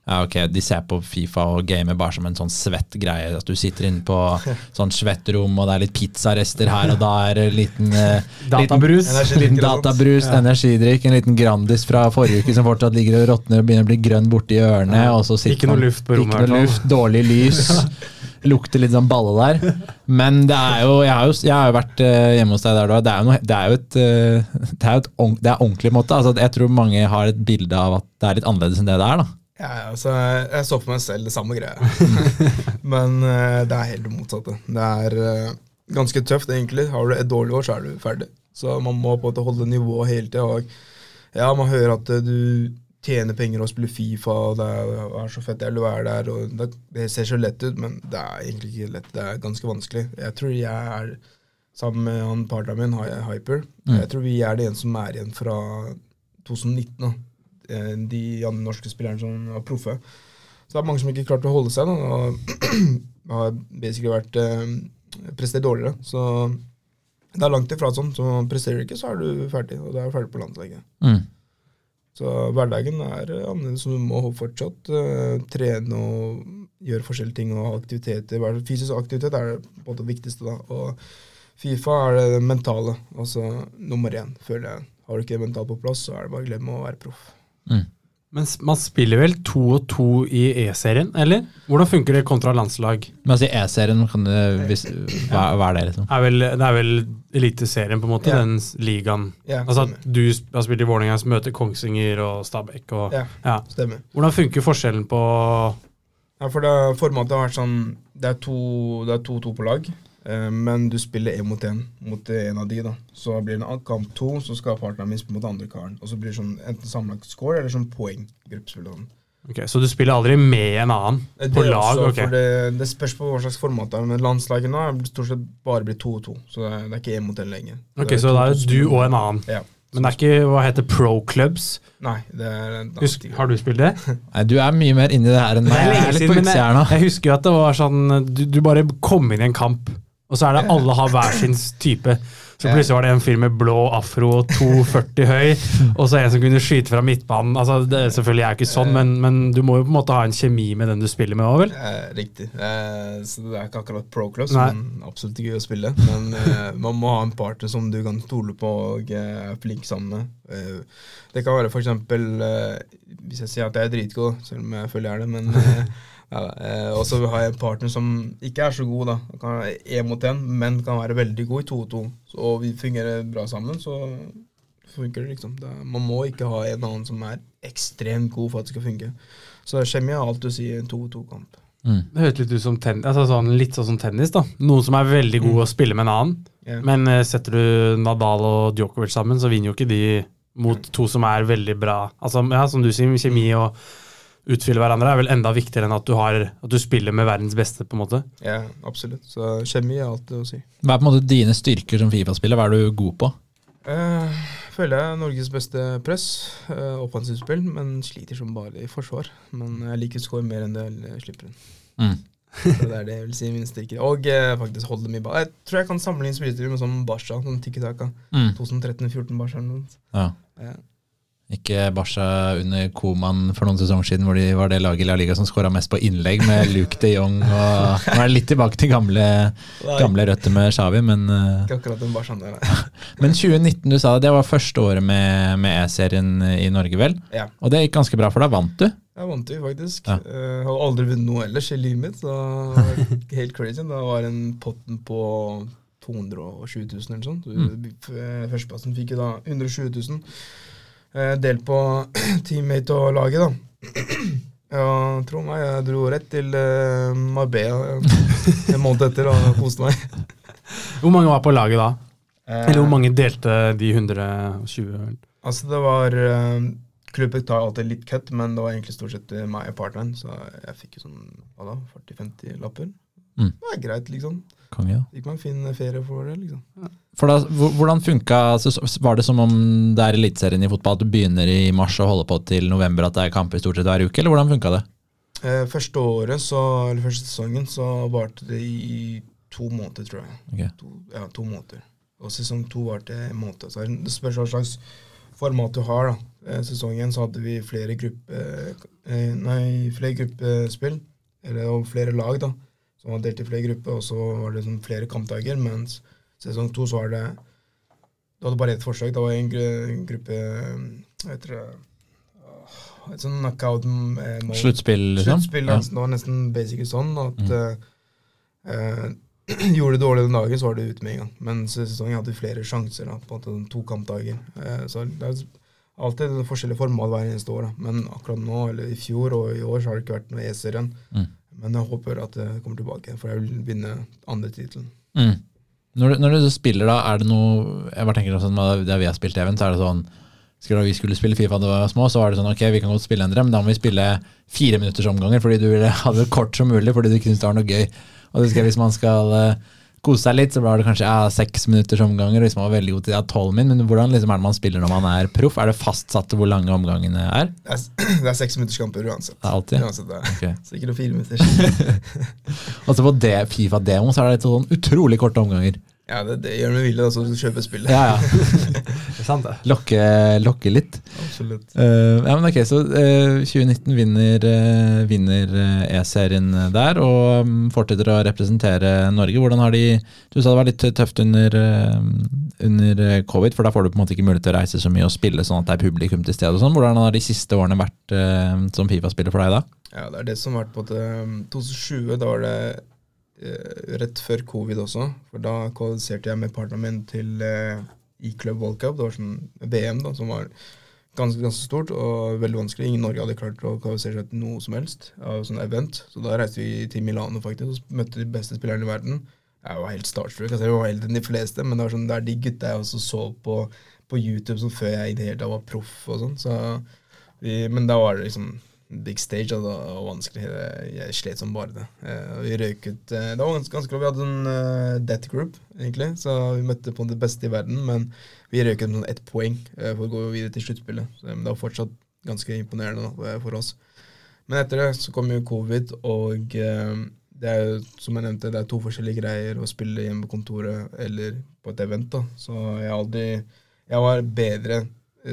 ja, ok, De ser på Fifa og gamer bare som en sånn svett greie. At du sitter inne på sånn svett rom, og det er litt pizzarester her, og da er en liten eh, Databrus? liten. Databrus, energidrikk, en liten Grandis fra forrige uke som fortsatt ligger og råtner og begynner å bli grønn borti ørene. Og så sitter Ikke noe luft på rommet, Ikke noe luft, dårlig lys. Lukter litt sånn balle der. Men det er jo Jeg har jo, jeg har jo vært eh, hjemme hos deg der er. Det er jo, noe, det er jo et, eh, det er jo et det er ordentlig måte. Altså, jeg tror mange har et bilde av at det er litt annerledes enn det det er. da. Ja, altså, jeg- jeg så for meg selv det samme greia. Men uh, det er helt det motsatte. Det er uh, ganske tøft, egentlig. Har du et dårlig år, så er du ferdig. Så man må på en måte holde nivået hele tida. Ja, man hører at uh, du tjener penger og spiller Fifa, og det er, er så fett å være der. og det, det ser så lett ut, men det er egentlig ikke lett. Det er ganske vanskelig. Jeg tror jeg er, sammen med han partneren min, Hyper, Mm. jeg tror vi er det eneste som er igjen fra 2019. da. Eh, De andre norske spillerne som var proffe. Så det er mange som ikke klarte å holde seg, da, og har basically vært eh, prestert dårligere. Så det er langt ifra sånn. Så presterer du ikke, så er du ferdig, og da er du ferdig på landslaget. Mm. Så hverdagen er eh, annerledes, så du må fortsatt eh, trene og gjøre forskjellige ting og aktiviteter. Fysisk aktivitet er det på måte viktigste, da. Og Fifa er det mentale, altså nummer én, føler jeg. Har du ikke det mentalt på plass, så er det bare å glemme å være proff. Mm. Men man spiller vel to og to i E-serien, eller? Hvordan funker det kontra landslag? Men altså, E-serien, kan du, hvis, hva, hva er det, liksom? Er vel, det er vel Eliteserien, på en måte, yeah. den ligaen. Yeah, Altså at du har spilt i Vålerenga, som møter Kongsvinger og Stabæk og yeah, ja. Stemmer. Hvordan funker forskjellen på Ja, for det, formatet har vært sånn Det er to- det er to-to på lag, men du spiller én mot én mot en av de. da. Så blir det en kamp to, så skal partneren min spille mot andre karen. Og så blir det sånn enten sammenlagt score eller sånn poeng. Okay. Ok, Så du spiller aldri med en annen Det på lag? også, okay. for det, det spørs på hva slags format det er, men landslaget nå er stort sett bare blitt to og to. Så det er, det er ikke én mot én lenger. Ok, Det Så da er det du og en annen. Ja. Men det er ikke hva heter pro clubs? Nei, det er Husk, har du spilt det? Nei, du er mye mer inni det her enn meg. Jeg jeg, jeg husker jo at det var sånn du, du bare kom inn i en kamp, og så er det alle har hver sin type. Så plutselig var det en fyr med blå afro, og 2,40 høy, og så en som kunne skyte fra midtbanen. Altså, det, selvfølgelig er ikke sånn, men, men du må jo på en måte ha en kjemi med den du spiller med òg, vel? Riktig. Eh, så det er ikke akkurat pro club, men absolutt gøy å spille. Men eh, man må ha en partner som du kan stole på og eh, er flink sammen med. Det kan være f.eks. Hvis jeg sier at jeg er dritgod, selv om jeg føler jeg er det, men ja, eh, Og så har jeg en partner som ikke er så god, da. Kan være én mot én, men kan være veldig god i 2-2. Så- Og vi fungerer bra sammen, så funker det liksom. Det, er- man må ikke ha en annen som er ekstremt god for at det skal funke. Så kjemi har alt å si i en 2-2-kamp. Mm. Det høres litt ut som tennis, altså sånn, litt sånn som tennis. da. Noen som er veldig gode å spille med en annen. Yeah. Men uh, setter du Nadal og Djokovic sammen, så vinner jo ikke de mot to som er veldig bra. Altså, ja, Som du sier, kjemi og utfylle hverandre er vel enda viktigere enn at du, har, at du spiller med verdens beste, på en måte. Ja, absolutt. Så kjemi er alt det å si. Hva er på en måte dine styrker som Fifa-spiller? Hva er du god på? Eh, føler jeg Norges beste press, uh, offensivt spill, men sliter som bare i forsvar. Men jeg liker score mer enn det jeg slipper inn. Mm. Så det er det jeg vil si mine styrker. Og eh, faktisk holde mye ball. Jeg tror jeg kan samle inn spillestilen med sånn Barca, sånn tikki-taka. Mm. 2013-14 Barca eller noe. Ja. Ja. Ikke Barca under Koman for noen sesonger siden, hvor de var det laget i La Liga som skåra mest på innlegg, med Luke de Jong. Og, nå er det litt tilbake til gamle, gamle røtter med Xavi, men, eh, Ikke akkurat den Barcaen der, nei. men 2019, du sa det, det var første året med, med E-serien i Norge, vel? Ja. Og det gikk ganske bra, for da vant du. Jeg vant jo faktisk. Ja. Eh, Jeg har aldri vunnet noe ellers i livet mitt. Så helt crazy. Da var en potten på 220 000 eller sånt. Så Mm. Førsteplassen fikk jo da 120 000. eh, Delt på teammate og laget, da. Ja, tro meg, jeg dro rett til uh, Marbella eh, en måned etter og koste meg. Hvor mange var på laget da? Eh, Eller hvor mange delte de 120? Altså, det var uh, Klubben tar alltid litt cut, men det var egentlig stort sett meg og partneren, så jeg fikk jo sånn hva da, 40-50 lapper. Mm. Det er greit, liksom. Konge, ja. Fikk man fin ferie for det, liksom. For da, hvordan funka altså, Var det som om det er Eliteserien i fotball, at du begynner i mars og holder på til november, at det er kamper stort sett hver uke, eller hvordan funka det? Eh, første året, så, eller første sesongen, så varte det i to måneder, tror jeg. Okay. To, ja, to måneder. Og sesong to varte en måned. Så det spørs hva slags format du har, da. Eh, sesong én så hadde vi flere gruppe... Eh, nei, flere gruppespill. Eller og flere lag, da. Som var delt i flere grupper, og så var det sånn flere kampdager. Mens sesong to så var det Du hadde bare ett forsøk. Det var en gru, gruppe jeg tror, Et sånn knockout eh. Sluttspill, liksom? Sluttspill, Ja. det var nesten basic sånn at Mm. eh, eh, Gjorde du dårlig den dagen, så var det ute med en gang. Men sesongen hadde flere sjanser. da, på en måte to kampdager. Eh, så det er alltid forskjellige forskjellig format hver eneste år. da. Men akkurat nå, eller i fjor og i år, så har det ikke vært noe E-serien. Mm. Men jeg håper at det kommer tilbake, for jeg vil vinne andre tittelen. Mm. Når, du, når du spiller, da, er det noe Jeg bare tenker sånn, Da vi har spilt Even, så er det sånn skulle, vi skulle spille Fifa da vi var små, så var det sånn ok, vi kan godt spille en drøm, da må vi spille fire minutters omganger fordi du ville ha det kort som mulig fordi du ikke syns det var noe gøy. Og det skal, Hvis man skal eh, kose seg litt, så var det kanskje ja, seks minutters omganger. Hvis man var veldig god til det, ja, tolv min. Men hvordan liksom er det man spiller når man er proff? Er det fastsatt hvor lange omgangene er? Det er, det er seksminutterskamper minutters kamper uansett. Det er alltid. Uansett det er Ok. Sikkert fire minutter. Så på det, Fifa-demo så er det sånn utrolig korte omganger. Ja, det, det gjør meg med vilje, da, så du kjøper spillet. Ja, ja. Det er sant, det. Lokke, lokke litt. Absolutt. Uh, ja, men ok, Så uh, 2019 vinner, uh, vinner eh, E-serien der og um, fortsetter å representere Norge. Hvordan har de Du sa det var litt tøft under, eh, under eh, covid, for da får du på en måte ikke mulighet til å reise så mye og spille sånn at det er publikum til stede. og sånn. Hvordan har de siste årene vært eh, som Fifa-spiller for deg da? Ja, det er det som har vært på en måte... 2020, da var det eh, rett før covid også. For da kvalifiserte jeg med partneren min til eh, E-Club World Cup. Det var sånn VM da, som var ganske, ganske stort og veldig vanskelig. Ingen i Norge hadde klart å kvalifisere seg til noe som helst av sånn event. Så da reiste vi til Milano faktisk og møtte de beste spillerne i verden. Jeg var helt startstruck. Altså, jeg var eldre enn de fleste, men det var sånn, det er de gutta jeg også så på, på YouTube som før jeg i det hele tatt var proff og sånn. Så men da var det liksom big stage, og det var vanskelig. Jeg, slet som bare det. Eh, vi røyk ut eh, Det var ganske, vanskelig. Vi hadde en uh, death group, egentlig, så vi møtte på det beste i verden. Men vi røyk ut med sånn ett poeng eh, for å gå videre til sluttspillet. Men det var fortsatt ganske imponerende da, eh, for oss. Men etter det så kom jo covid, og eh, det er jo, som jeg nevnte, det er to forskjellige greier å spille hjemme på kontoret eller på et event. da. Så jeg aldri Jeg var bedre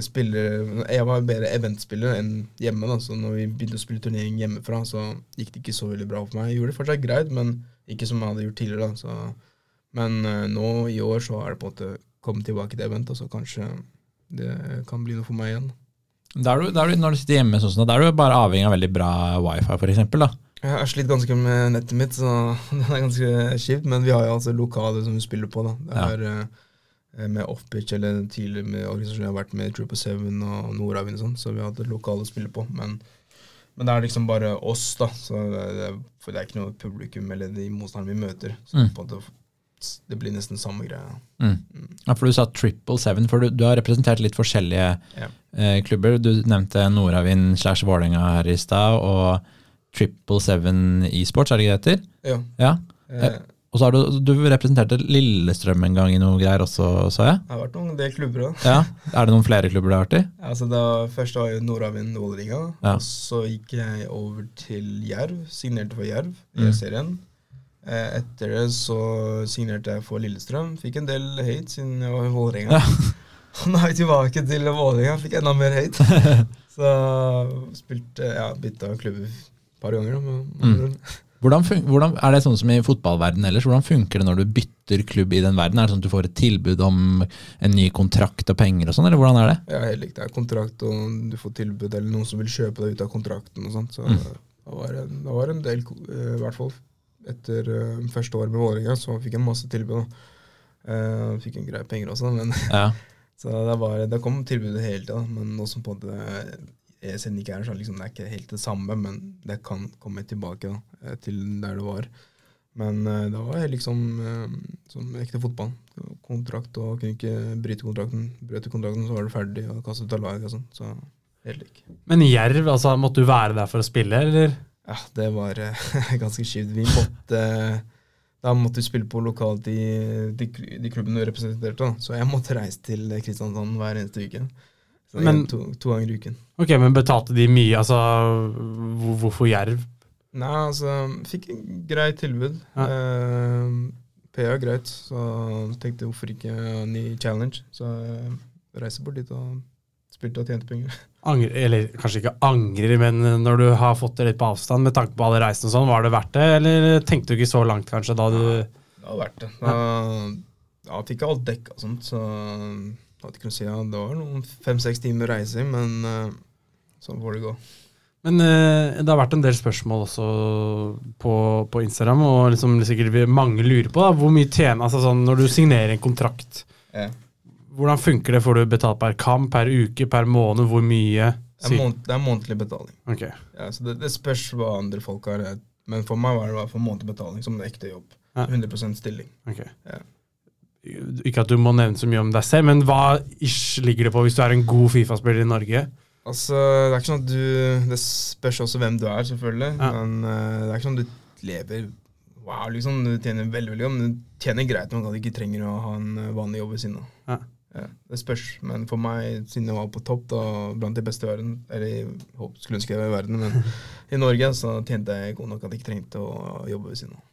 spiller Jeg var bedre eventspiller enn hjemme. da, så når vi begynte å spille turnering hjemmefra, så gikk det ikke så veldig bra for meg. Jeg gjorde det fortsatt greit, men ikke som jeg hadde gjort tidligere. da, så, Men uh, nå i år så er det på en måte kommet tilbake til event, og så kanskje det kan bli noe for meg igjen. Da er du, da er du, når du sitter hjemme, sånn, da er du bare avhengig av veldig bra wifi, da. Jeg har slitt ganske med nettet mitt, så det er ganske kjipt. Men vi har jo altså lokaler som vi spiller på. da. Det er eh, med Offpitch eller tidligere med organisasjoner jeg har vært med, Trooper 7 og Nordavind og sånn, så vi har hatt et lokale å spille på. Men, men det er liksom bare oss, da. Så det, det, for det er ikke noe publikum eller de motstanderne vi møter. Så Mm. på en måte, det blir nesten samme greia. Mm. Ja, for du sa triple seven, for du, du har representert litt forskjellige yeah. eh, klubber. Du nevnte Nordavind slash Vålerenga her i stad, og Triple Seven e-sports, er det ikke det heter? Ja. Ja. Eh, Og så har du, du representerte Lillestrøm en gang i noe greier også, sa jeg. det har vært noen del klubber òg. Ja. Er det noen flere klubber du har vært i? Ja, Altså da, først var jeg Nordavind Vålerenga, Ja. så gikk jeg over til Jerv. Signerte for Jerv Mm. i serien. Eh, etter det så signerte jeg for Lillestrøm. Fikk en del hate siden jeg var i Vålerenga. Og nå er jeg tilbake til Vålerenga, fikk enda mer hate. så spilte ja, bytta klubber et par ganger. med Mm. Hvordan, hvordan, er det sånn som i fotballverden ellers? Hvordan funker det når du bytter klubb i den verden? Er det sånn at du får et tilbud om en ny kontrakt og penger og sånn, eller hvordan er det? Ja, helt likt. Det er kontrakt, og du får tilbud eller noen som vil kjøpe deg ut av kontrakten og sånt. Så Mm. det, var en, det var en del, eh, i hvert fall etter uh, første året med Vålerenga, så fikk jeg masse tilbud. Eh, fikk en greie penger også, men Ja. så det, var, det kom tilbud hele tida. Men nå som på måte ESN ikke er så liksom, det er ikke helt det samme, men det kan komme tilbake da, eh, til der det var. Men eh, det var liksom eh, som ekte fotball. Kontrakt og kunne ikke bryte kontrakten. Brøt du kontrakten, så var du ferdig og kastet ut av laget og sånn. Så helt lik. Men Jerv, altså, måtte du være der for å spille, eller? Ja, det var ganske kjipt. Vi måtte Da måtte vi spille på lokalt i de, de klubbene vi representerte. Da. Så jeg måtte reise til Kristiansand hver eneste uke. Så Men- en, to, to ganger i uken. Ok, men betalte de mye, altså hvor- Hvorfor Jerv? Nei, altså Fikk en grei tilbud. Ja. Eh, PA greit, så tenkte hvorfor ikke ny challenge. Så jeg reiser bort dit og spilte og tjente penger. Angre, eller kanskje ikke angrer, men når du har fått det litt på avstand, med tanke på alle reisene og sånn, var det verdt det, eller tenkte du ikke så langt kanskje da du Det var verdt det. Da, ja, fikk jeg alt dekka og sånt, så vet ikke si. Ja, det var noen fem-seks timer reising, men uh, sånn får det gå. Men eh, det har vært en del spørsmål også på, på Instagram, og liksom sikkert mange lurer på da, hvor mye tjener altså sånn, Når du signerer en kontrakt, Ja. hvordan funker det? Får du betalt per kamp, per uke, per måned? Hvor mye? Det, er måned, det er månedlig betaling. Ok. Ja, så det, det spørs hva andre folk har. Men for meg var det fall månedlig betaling som en ekte jobb. Ja. 100 stilling. ok. Ja. Ikke at du må nevne så mye om deg selv, men hva ish ligger det på hvis du er en god Fifa-spiller i Norge? Altså, Det er ikke sånn at du Det spørs også hvem du er, selvfølgelig. Ja. Men eh, det er ikke sånn at du lever Wow, liksom. Du tjener veldig veldig godt, men du tjener greit nok at du ikke trenger å ha en eh, vanlig jobb ved siden av. Ja. Ja, det spørs. Men for meg, siden jeg var på topp, da, blant de beste i verden Eller jeg skulle ønske jeg var i verden, men i Norge så tjente jeg god nok at jeg ikke trengte å jobbe ved siden av.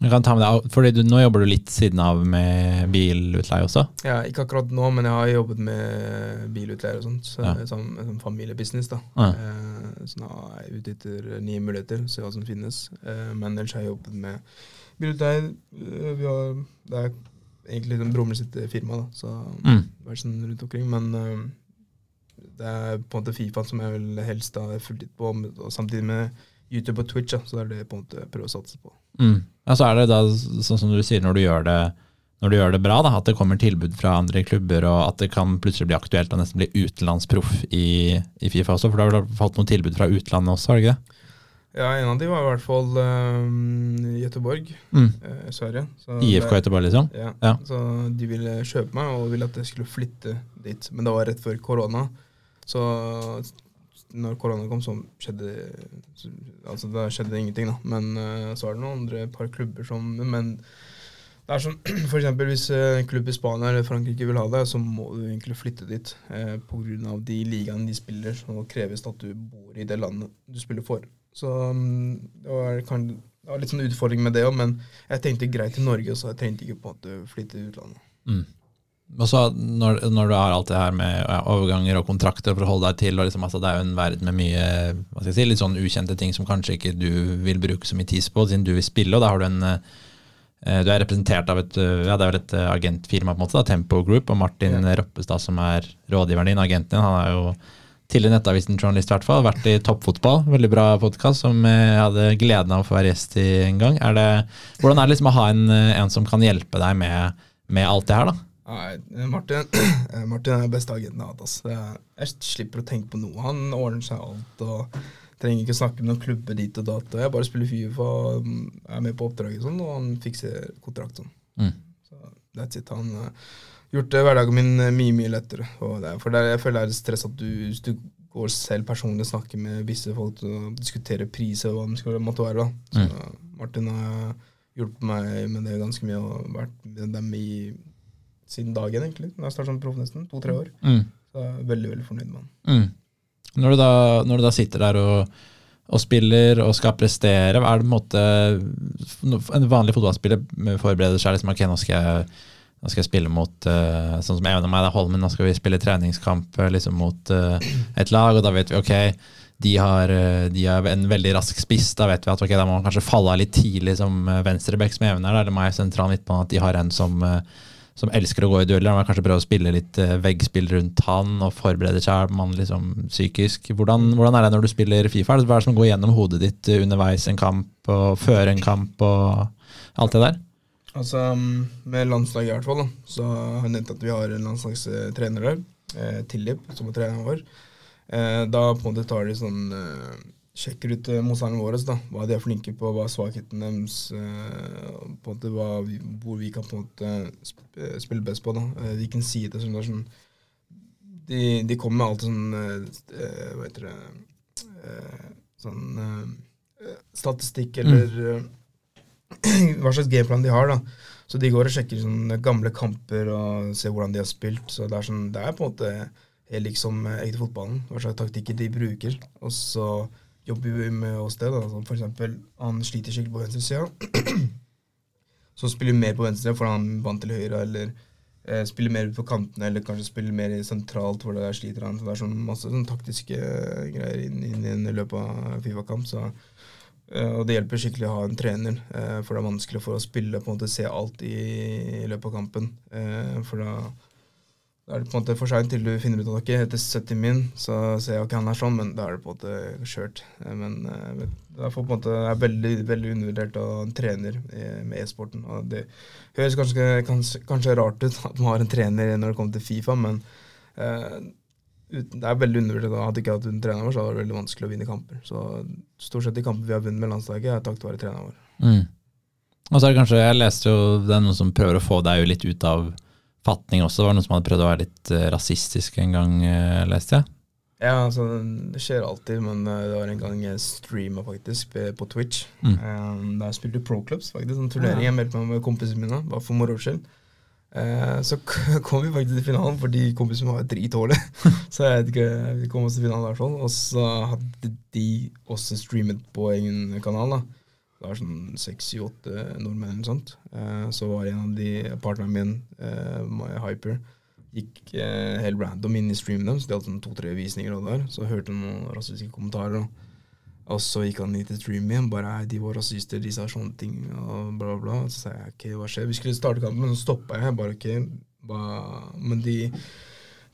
Kan ta med fordi du, Nå jobber du litt siden av med bilutleie også? Ja, ikke akkurat nå, men jeg har jobbet med bilutleier og sånt. Så, Ja. Som, som familiebusiness, da. Ja. Eh, så nå er jeg ute etter nye muligheter, se hva som finnes. Eh, men ellers har jeg jobbet med bilutleier. Eh, vi har, det er egentlig den broren min sitt firma, da, så Mm. er sånn rundt omkring. Men eh, det er på en måte Fifa som jeg vil helst ha litt på, og samtidig med YouTube og Twitch, da, så det er det jeg på en måte prøver å satse på. Mm. Ja, så er det da sånn som du sier, når du gjør det, når du gjør det bra, da, at det kommer tilbud fra andre klubber, og at det kan plutselig bli aktuelt å nesten bli utenlandsproff i, i Fifa også, for da har du fått noen tilbud fra utlandet også, har du ikke det? Ja, en av de var i hvert fall uh, Göteborg, Mm. eh, Sverige. Så IFK Göteborg, liksom? Ja. Ja. Så de ville kjøpe meg og ville at jeg skulle flytte dit. Men det var rett før korona. Så når korona kom, så skjedde Altså da skjedde det ingenting, da. Men uh, så er det noen andre par klubber som Men det er sånn for eksempel hvis eh, en klubb i Spania eller Frankrike vil ha deg, så må du egentlig flytte dit. Eh, av de ligaene de spiller, så kreves det at du bor i det landet du spiller for. Så um, det var, kan, det var litt sånn utfordring med det òg, men jeg tenkte greit i Norge, så jeg tenkte ikke på at du flytter til utlandet. Mm. Og så når, når du har alt det her med overganger og kontrakter for å holde deg til, og liksom, altså, det er jo en verden med mye si, litt sånn ukjente ting som kanskje ikke du vil bruke så mye tid på, siden du vil spille, og da har du en eh, du er representert av et eh, ja, det et eh, agentfirma, på en måte, da, Tempo Group, og Martin Ja. Roppestad, som er rådgiveren din, agenten din, han er jo tidligere Nettavisen-journalist, i hvert fall. Vært i Toppfotball, veldig bra podkast, som jeg hadde gleden av å få være gjest i en gang. Er det, hvordan er det liksom å ha en, en som kan hjelpe deg med, med alt det her, da? Nei, Martin, eh, Martin er den beste agenten jeg har hatt. Jeg, slipper å tenke på noe. Han ordner seg alt. og Trenger ikke snakke med noen klubber dit og dat. Jeg bare spiller Fifa, mm, er med på oppdraget sånn, og han fikser kontrakt sånn. Mm. Så that's it. Han har gjort eh, hverdagen min eh, mye, mye lettere. Og det for det jeg føler det er stress at du, hvis du går selv personlig og snakker med visse folk og diskuterer priser og hva det skal måtte være. da. Så Martin har hjulpet meg med det ganske mye og vært med dem i siden dagen, egentlig. Når jeg startet som proff nesten. To-tre år. Mm. Så jeg er veldig, veldig fornøyd med han. Mm. Når, du da, når du da sitter der og, og spiller og skal prestere, er det på en måte En vanlig fotballspiller forbereder seg liksom, ok, nå skal jeg, nå skal jeg spille mot uh, sånn som Even og meg, det er Holmen, nå skal vi spille treningskamp eh, liksom, mot uh, et lag, og da vet vi ok, de har, de har en veldig rask spiss. Da vet vi at ok, da må man kanskje falle av litt tidlig som venstreback som Even er, da, eller meg sentral midtbane, at de har en som eh, som elsker å gå i dueller. Man kanskje prøver å spille litt eh, veggspill rundt han og forbereder seg man liksom psykisk. Hvordan, hvordan er det når du spiller Fifa? Hva er det som går gjennom hodet ditt eh, underveis en kamp og før en kamp og alt det der? Altså, mm, Med landslaget i hvert fall, da, så har jeg nevnt at vi har en landslagstrener der, eh, Tillip, som er treneren vår. Eh, da på en måte tar de sånn eh, Sjekker ut eh, motstanderne våre, da, hva de er flinke på, hva er svakheten deres, eh, på en måte vi, hvor vi kan på en måte eh, spille best på. da, Hvilken side det er sånn de, de kommer med alt sånn Hva heter det Sånn statistikk eller mm. hva slags gameplan de har. da. Så de går og sjekker sånne gamle kamper og ser hvordan de har spilt. Så det er, sånn, det er på en måte helt liksom ekte fotballen. Hva slags taktikker de bruker. Og så jobber vi med oss det. da. For eksempel, han sliter skikkelig på venstresida. så spiller vi mer på venstre, for han er vant til høyre. Eller eh, spiller mer på kantene, eller kanskje spiller mer sentralt, hvor der sliter han. Det er sånn masse sånn taktiske greier inn, inn, inn i løpet av Fifa-kamp. så Eh, og det hjelper skikkelig å ha en trener, eh, for det er vanskelig for å spille på en se alt i, i løpet av kampen. Eh, for da, da er det på en måte for seint til du finner ut at ok, etter 70 min så ser jeg ok, han er sånn, men da er det på en måte kjørt. Eh, men eh, det er, på en måte, er veldig, veldig undervurdert ha en trener med e-sporten. og Det høres kanskje, kanskje, kanskje rart ut at man har en trener når det kommer til Fifa, men uh, det er veldig undervurdert. Hadde ikke hatt en trener vår, så hadde det vært veldig vanskelig å vinne kamper. Så stort sett de kampene vi har vunnet med landslaget, er takket være treneren vår. Mm. Og så er det kanskje, jeg leste jo det er noen som prøver å få deg litt ut av fatning også. Det var noen som hadde prøvd å være litt eh, rasistisk en gang, eh, leste jeg. Ja, altså, det skjer alltid, men eh, det var en gang jeg streama faktisk på- Twitch. Mm. Eh, da jeg spilte pro clubs, faktisk, en turnering jeg meldte meg med kompisene mine, bare for moro skyld. Eh, så kom vi faktisk til finalen fordi kompisene var dritdårlige. så jeg vet ikke, vi kom oss til finalen i hvert fall. Og så hadde de også streamet på egen kanal. da. Det var sånn seks, syv, åtte nordmenn eller sånt. Eh, så var en av de partnerne mine, eh, Hyper, gikk eh, helt random inn i streamen deres. De hadde sånn to-tre visninger og der. Så hørte han noen rasistiske kommentarer. Og, og så gikk han inn til streamen igjen. Bare «Nei, de var rasister, de sa sånne ting og bla, bla, bla. Så sa jeg ok, hva skjer? Vi skulle starte kampen, men så stoppa jeg. Bare ok, ba, Men de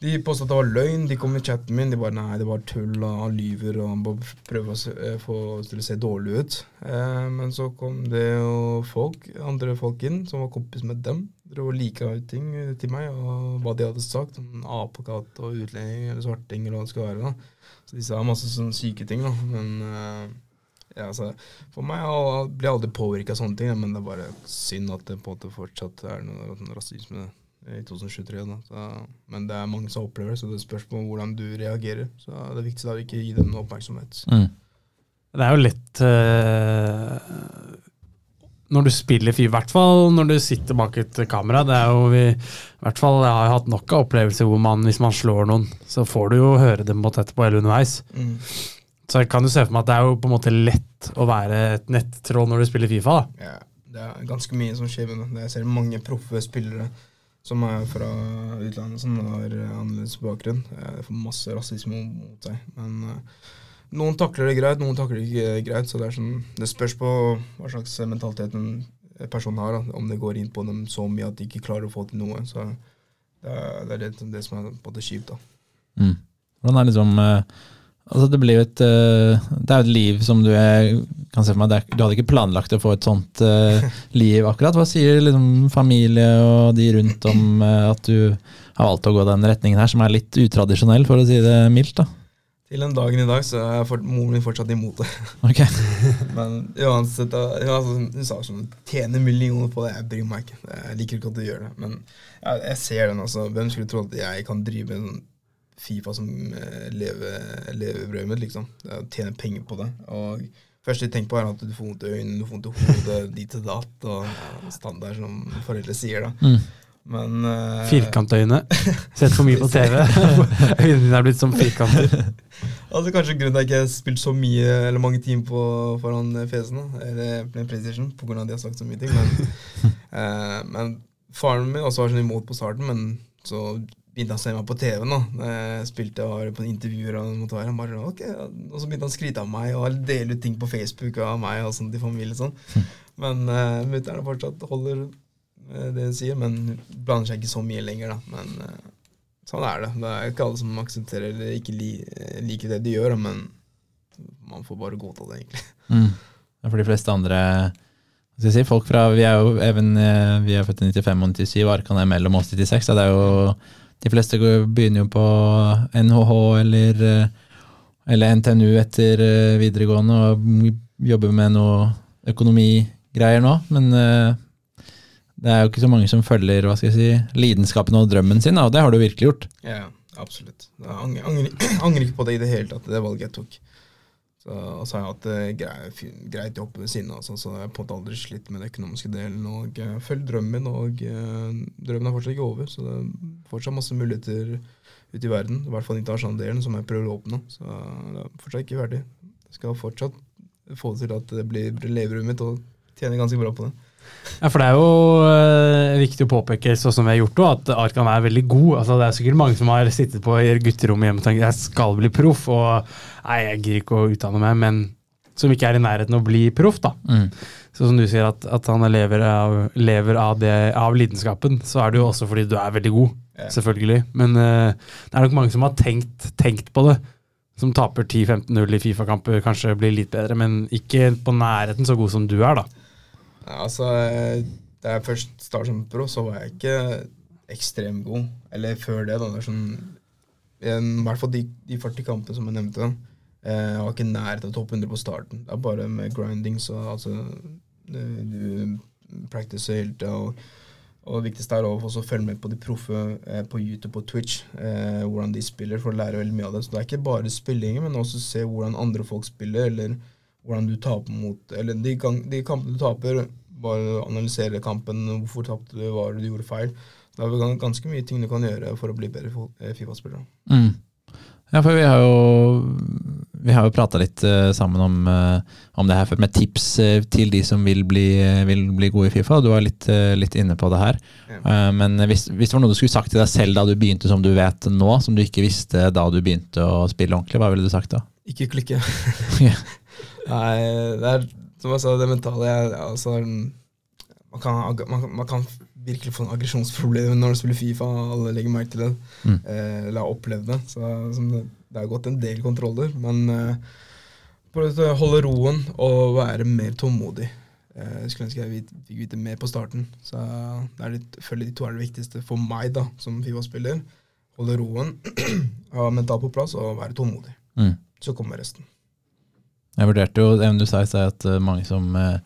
de påstod at det var løgn. De kom i chatten min. De bare nei, det var tull, og han lyver, og han bare prøver å se, eh, få til å se dårlig ut. Eh, men så kom det jo folk, andre folk inn som var kompis med dem. Drev og lika ut ting eh, til meg, og hva de hadde sagt. Sånn apekatt og utlending eller svarting eller hva det skulle være. da. Så de sa masse sånne syke ting, da. Men eh, ja, altså, for meg blir aldri påvirka av sånne ting, men det er bare synd at det på en måte fortsatt er noe rasisme i 2023. Da. Så, men det er mange som opplever det, så det spørs på hvordan du reagerer. Så det er viktig å ikke gi dem noe oppmerksomhet. Mm. Det er jo lett eh, når du spiller fyr, i hvert fall når du sitter bak et kamera. Det er jo vi, i hvert fall, Jeg har hatt nok av opplevelser hvor man, hvis man slår noen, så får du jo høre dem mot etterpå eller underveis. Mm. Så jeg kan jo se for meg at det er jo på en måte lett å være et nettroll når du spiller Fifa. da. Ja, det er ganske mye som skjer med det. Jeg ser mange proffe spillere som er fra utlandet, som har eh, annerledes bakgrunn. Jeg De får masse rasisme mot seg. Men eh, noen takler det greit, noen takler det ikke greit. Så det, sånn, det spørs på hva slags mentalitet en person har. Da. Om det går inn på dem så mye at de ikke klarer å få til noe. Så det er det, det, som er på en måte kjipt. da. Mm. Hvordan er liksom eh, Altså det blir jo et eh, Det er jo et liv som du er, kan se for meg Du hadde ikke planlagt å få et sånt eh, liv akkurat. Hva sier liksom familie og de rundt om eh, at du har valgt å gå den retningen her, som er litt utradisjonell, for å si det mildt? da? Til den dagen i dag så er moren min fortsatt imot det. Ok. Men uansett, altså, hun sa sånn Tjene millioner på det, jeg bryr meg ikke. Jeg liker ikke at du gjør det. Men jeg, jeg ser den, altså. Hvem skulle tro at jeg kan drive med sånn Fifa som eh, leve, levebrødet mitt, liksom. Det er Tjene penger på det. Og første jeg tenker på, er at du får vondt i øynene, du får vondt i hodet, dit og datt, og standard som foreldre sier, da. Mm. Men uh, Firkantøyne. Sett for mye på TV. Øynene dine er blitt som firkanter. Altså Kanskje grunnen til at jeg ikke har spilt så mye eller mange timer på, foran PC-en, eller PlayStation, av at de har sagt så mye ting. Men, uh, men faren min også var sånn imot på starten, men så begynte han å se meg på TV nå. Jeg spilte og var på intervjuer og han bare, sånn, ok, Og så begynte han å skryte av meg og dele ut ting på Facebook av meg og sånn til familie. sånn. Men uh, mutter'n fortsatt holder eh, det hun sier, men blander seg ikke så mye lenger. da. Men uh, sånn er det. Det er ikke alle som aksepterer eller ikke li liker det de gjør, men man får bare godta det, egentlig. Mm. For de fleste andre si, folk fra, Vi er jo even, vi er født i 95 og 97, og Arkan er mellom oss 96. Det er jo, de fleste begynner jo på NHH eller, eh, eller NTNU etter eh, videregående og jobber med noe økonomigreier nå. Men eh, det er jo ikke så mange som følger hva skal jeg si, lidenskapen og drømmen sin, og det har du virkelig gjort. Ja, absolutt. Jeg angrer, angrer, angrer ikke på det i det hele tatt, det valget jeg tok. Så, har jeg hatt det grei, greit jobb ved siden av, sånn, så jeg har på en måte aldri slitt med den økonomiske delen. Og uh, følg drømmen, og eh, drømmen er fortsatt ikke over. Så det er fortsatt masse muligheter ute i verden. I hvert fall internasjonale delen, som jeg prøver å åpne. Så det er fortsatt ikke ferdig. Jeg skal fortsatt få det til at det blir leverommet mitt, og tjene ganske bra på det. Ja, for det er jo eh, viktig å påpeke, sånn som vi har gjort det, at Arkan er veldig god. Altså, det er sikkert mange som har sittet på i gutterommet hjemme og tenkt jeg skal bli proff, og nei, jeg gidder ikke å utdanne meg, men som ikke er i nærheten av å bli proff. da. Mm. Så som du sier, at, at han lever, av, lever av, det, av lidenskapen, så er det jo også fordi du er veldig god. yeah. Selvfølgelig. Men eh, det er nok mange som har tenkt, tenkt på det. Som taper 10-15-0 i Fifa-kamper, kanskje blir litt bedre, men ikke på nærheten så god som du er, da. Ja, altså, eh, da jeg først startet som pro, så var jeg ikke ekstremt god. Eller før det, da. Det sånn, I hvert fall de, de 40 kampene som jeg nevnte. Eh, jeg var ikke nær til topp 100 på starten. Det er bare med grinding, så altså Du practicer hele tida. Og, og det viktigste er å følge med på de proffe eh, på YouTube og Twitch. Eh, hvordan de spiller, for å lære veldig mye av det. Så det er ikke bare spillingen, men også se hvordan andre folk spiller, eller hvordan du taper mot Eller de, de kampene du taper, bare analysere kampen. Hvorfor tapte du, hva du gjorde feil? Det er ganske mye ting du kan gjøre for å bli bedre eh, Fifa-spiller. Mm. Ja, for vi har jo vi har jo prata litt uh, sammen om, uh, om det her før, med tips uh, til de som vil bli, vil bli gode i Fifa. Du var litt, litt inne på det her. Men hvis, hvis det var noe du skulle sagt til deg selv da du begynte som du vet nå, som du ikke visste da du begynte å spille ordentlig, hva ville du sagt da? Ikke klikke. Nei, det er som jeg sa, det mentale jeg, altså, man, kan, man, man kan virkelig få en aggresjonsproblem når du spiller Fifa. Alle legger merke til det. Mm. Eh, eller har opplevd det. Så som det, det har gått en del kontroller. Men eh, prøv å holde roen og være mer tålmodig. Eh, Jeg skulle ønske jeg fikk vite mer på starten. Så det er litt, føler de to er det viktigste for meg da, som Fifa-spiller. Holde roen, ha mental på plass og være tålmodig. Mm. Så kommer resten. Jeg vurderte jo det du sa i stad, at eh, mange som eh,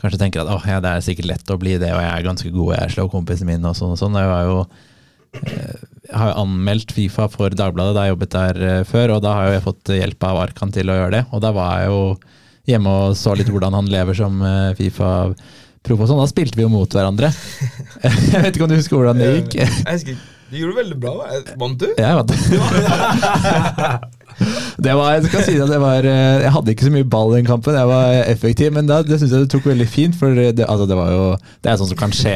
kanskje tenker at oh, ja, det er sikkert lett å bli det, og jeg er ganske god, jeg slår kompisen min og sånn og sånn. Jeg var jo eh, jeg har jo anmeldt Fifa for Dagbladet da jeg jobbet der før, og da har jo jeg fått hjelp av Arkan til å gjøre det. Og da var jeg jo hjemme og så litt hvordan han lever som Fifa-proff og sånn. Da spilte vi jo mot hverandre. Jeg vet ikke om du husker hvordan det gikk? Jeg husker, du gjorde det veldig bra. Vant du? Jeg vant. Det var, jeg si det, det var, eh, jeg hadde ikke så mye ball i den kampen, jeg var effektiv, men da, det syns jeg du tok veldig fint. For det, altså det var jo Det er sånn som kan skje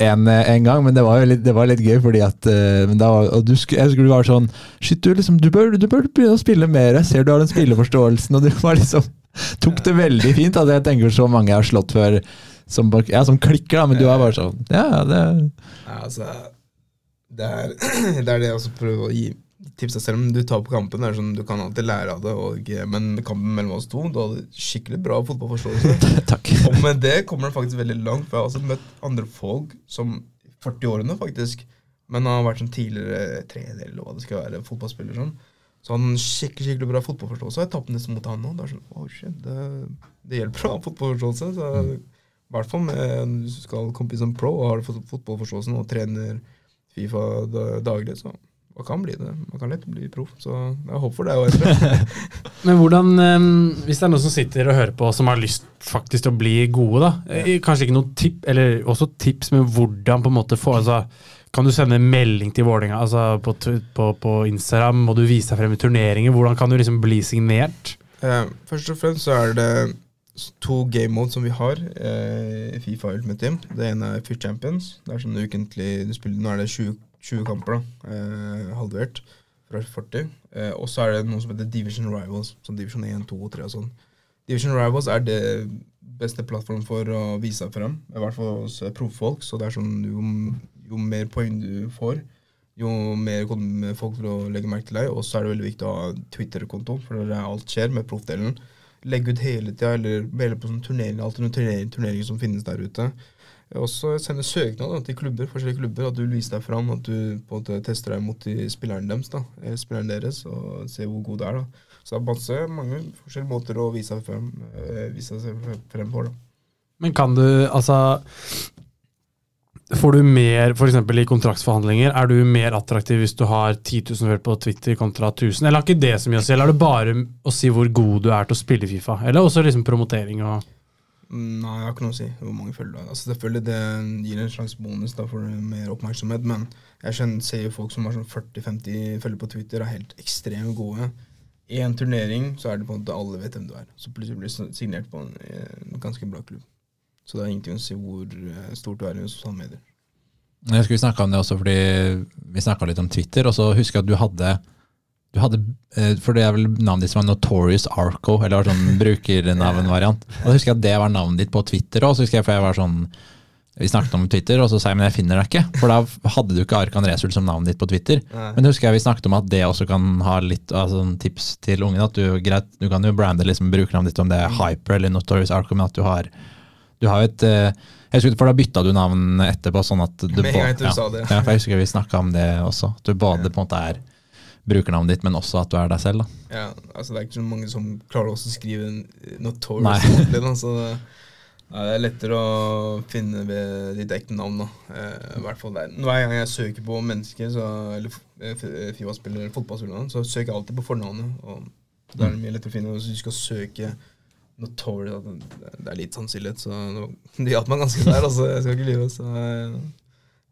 en, en gang, men det var litt, det var litt gøy, fordi at eh, da, og du, Jeg husker du var sånn Shit, du, liksom, du, bør, du bør begynne å spille mer. Jeg ser du har den spilleforståelsen, og du var liksom tok det veldig fint. Altså, jeg tenker så mange jeg har slått før som, ja, som klikker, da, men du var bare sånn ja, det Ja, altså, det er, det er det jeg også prøver å gi tips til selv om du tar på kampen. Er sånn, du kan alltid lære av det, og, men kampen mellom oss to Du hadde skikkelig bra fotballforståelse. Takk. Og med det kommer det faktisk veldig langt. For jeg har også møtt andre folk som 40-årene, faktisk, men har vært sånn tidligere trener eller hva det skal være, fotballspiller sånn. Så han skikkelig skikkelig bra fotballforståelse. Jeg tapte nesten mot han nå. Det er sånn, oh shit, det, det hjelper å ha fotballforståelse. Så, I hvert fall med hvis du skal komme som pro og har fotballforståelse fotballforståelsen og trener Fifa daglig, så man kan bli det. Man kan lett bli proff. Så jeg håper for deg òg, Endre. Men hvordan, hvis det er noen som sitter og hører på som har lyst faktisk til å bli gode, da, eh, kanskje ikke noen tipp, eller også tips med hvordan på en måte få altså, Kan du sende melding til Vålerenga altså på, på, på Instagram? Må du vise deg frem i turneringer? Hvordan kan du liksom bli signert? Eh, først og fremst så er det to game modes som vi har eh, i Fifa Ultimate Team. Det ene er Fit Champions. Det er sånn ukentlig du spiller, Nå er det 20, 20 kamper, da. Eh, halvert fra 40. Eh, og så er det noe som heter Division Rivals. Sånn Division 1, 2 og 3 og sånn. Division Rivals er det beste plattform for å vise seg frem. I hvert fall hos proffolk, profffolk. Så det er sånn jo, jo mer poeng du får, jo mer kommer folk til å legge merke til deg. Og så er det veldig viktig å ha Twitter-konto, for det er alt skjer med proffdelen. Legge ut hele tida, eller melde på sånn turneringer, alt noen turneringer, turneringer som finnes der ute. Og så sende søknad til klubber, forskjellige klubber, at du vil vise deg fram, at du på en måte tester deg mot de spilleren deres, da, spilleren deres, og ser hvor god du er. da. Så det er masse, mange forskjellige måter å vise seg frem, eh, vise seg frem på. da. Men kan du, altså Får du mer, f.eks. i kontraktsforhandlinger, er du mer attraktiv hvis du har 10 000 følgere på Twitter kontra 1000? Eller har ikke det så mye å si? Eller er det bare å si hvor god du er til å spille Fifa? Eller også liksom promotering og Nei, jeg har ikke noe å si hvor mange følger du har. Altså, selvfølgelig det gir en slags bonus da, for mer oppmerksomhet, men jeg skjønner, ser jo folk som har sånn 40-50 følger på Twitter, er helt ekstremt gode. I en turnering så er det på en måte alle vet hvem du er. Så plutselig blir du signert på en, en ganske bra klubb. Så det er ingenting å si hvor eh, stort du er i sosiale medier. Jeg skulle snakke om det også fordi vi snakka litt om Twitter, og så husker jeg at du hadde du hadde, eh, For det er vel navnet ditt som var Notorious Arco, eller var sånn brukernavnvariant. Og da husker jeg at det var navnet ditt på Twitter òg, husker jeg, for jeg var sånn Vi snakket om Twitter, og så sa jeg men jeg finner deg ikke. For da hadde du ikke Arkan Resul som navnet ditt på Twitter. Nei. Men husker jeg vi snakket om at det også kan ha litt altså, tips til ungene. At du, greit, du kan jo brande liksom brukernavnet ditt om det er Hyper eller Notorious Arco, men at du har du har et eh, jeg husker, For da bytta du navn etterpå, sånn at du Med en gang du ja, sa det. Ja, for jeg husker vi snakka om det også. At du både på en måte er brukernavnet ditt, men også at du er deg selv. da. Ja, altså Det er ikke så mange som klarer å skrive en notorious ordentlig. da, det, er lettere å finne ved ditt ekte navn. da. Eh, hvert fall der. Hver gang jeg søker på mennesker, så, eller eh, f- Fifa-spillere eller fotballspillere, så søker jeg alltid på fornavnet. og Da er det mye lettere å finne. Hvis du skal søke Notorious, det- er litt sannsynlighet, så det hjalp meg ganske der. altså, Jeg skal ikke lyve. så eh,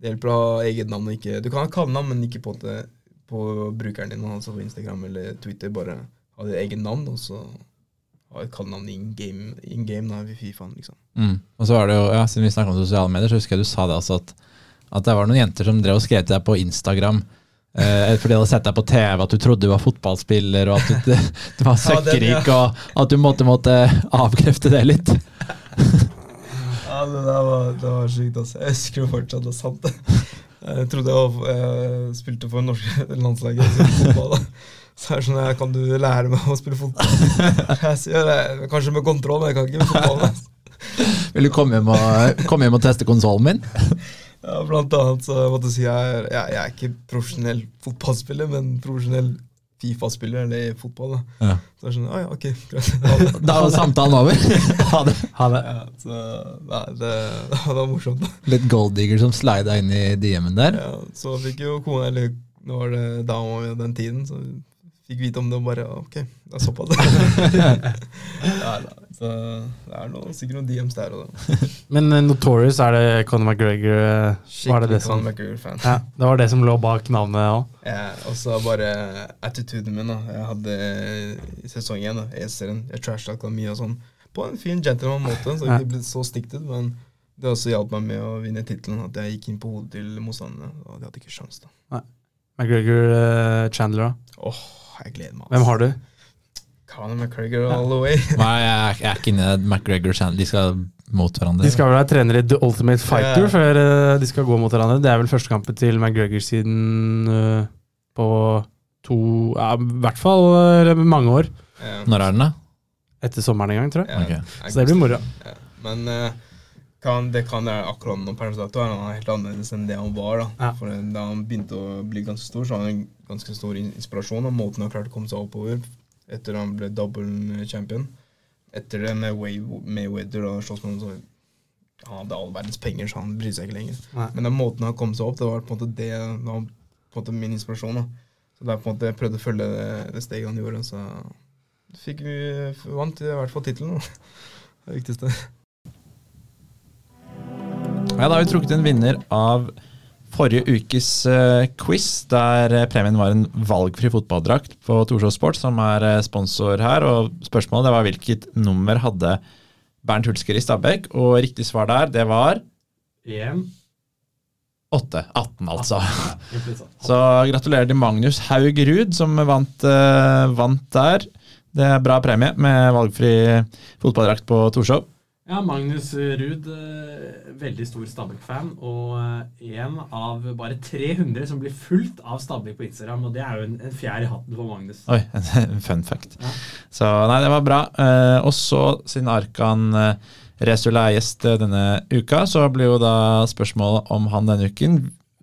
Det hjelper å ha eget navn. og ikke, Du kan ha kallenavn, men ikke på, det, på brukeren din, altså på Instagram eller Twitter. Bare ha ditt eget navn, og så ha et kallenavn in game, in game da, i Fifaen, liksom. Mm. Og så var det jo, ja, Siden vi snakket om sosiale medier, så husker jeg du sa det altså at, at det var noen jenter som drev og skrev til deg på Instagram eh, fordi de hadde sett deg på TV, at du trodde du var fotballspiller, og at du, du var Ja, ja. og at du måtte, måtte avkrefte det litt. Ja, det der var, det var sykt. Altså. Jeg husker jo fortsatt. Det sant. Jeg trodde jeg, jeg spilte for norske landslaget. i fotball, da. Så er det sånn, her, Kan du lære meg å spille fotball? Jeg sier Kanskje med kontroll, men jeg kan ikke med fotball. altså. Vil du komme hjem og, komme hjem og teste konsollen min? Ja, blant annet så jeg måtte si jeg, jeg, jeg er ikke profesjonell fotballspiller, men profesjonell Fifa-spiller eller fotball. da. Ja. Så er skjønner, sånn, ja, ok, greit. Da var samtalen over. Ha det. Ha det. Ja, så, nei, det, det var morsomt. da. Litt golddigger som slida inn i DM-en der. Ja, så fikk jo kona, eller nå var det dama mi den tiden, så fikk vite om det og bare Ok, det er såpass. ja, da, så det er noe, sikkert noen DMs der og da. Men eh, Notorious, er det Conor McGregor eh, Var det det som Conor McGregor-fan. ja, Det var det som lå bak navnet òg? Ja, og så bare attituden min. da Jeg hadde i sesong én, da, E-serien, jeg trashtalka mye og sånn. På en fin gentleman-måte, så jeg ble så stiktet. Men det også hjalp meg med å vinne tittelen. At jeg gikk inn på hodet til motstanderne. Og de hadde ikke sjans da. Nei. McGregor uh, Chandler da? Åh, jeg gleder meg. Hvem har du? Conor McGregor all the way. Nei, jeg jeg er ikke inne i McGregor Channel. De skal mot hverandre. De skal vel være trenere i The Ultimate Fighter Ja. før eh, de skal gå mot hverandre. Det er vel første kampen til McGregor siden uh, på to ja, I hvert fall uh, mange år. Ja. Når er den, da? Etter sommeren en gang, tror jeg. Ja, Ok. Så det blir moro. Ja. Men eh, kan, det kan være akkurat nå per dato er han helt annerledes enn det han var. da. Ja. Da han begynte å bli ganske stor, så hadde han en ganske stor inspirasjon av måten han klarte å komme seg oppover etter han ble double champion. Etter det med Mayweather og slåssmann, så han hadde all verdens penger, så han brydde seg ikke lenger. Nei. Men den måten han kom seg opp, det var på en måte det det var på en måte min inspirasjon. da. Så det er på en måte Jeg prøvde å følge det, det steget han gjorde, så fikk vi vant i hvert fall tittelen. Det viktigste. Ja, Da har vi trukket en vinner av forrige ukes eh, quiz, der eh, premien var en valgfri fotballdrakt på Torshov Sport, som er eh, sponsor her. og Spørsmålet det var hvilket nummer hadde Bernt Hulsker i Stabæk, og riktig svar der, det var EM. 8. 18, altså. Så gratulerer til Magnus Haug Ruud, som vant, uh, vant der. Det er bra premie med valgfri fotballdrakt på Torshov. Ja, Magnus Ruud, eh, veldig stor Stabæk-fan, og én av bare 300 som blir fulgt av Stabæk på Instagram. Og det er jo en, en fjær i hatten for Magnus. Oi, en fun fact. Ja. Så nei, det var bra. Eh, og så, siden Arkan eh, Resula er gjest eh, denne uka, så blir jo da spørsmålet om han denne uken,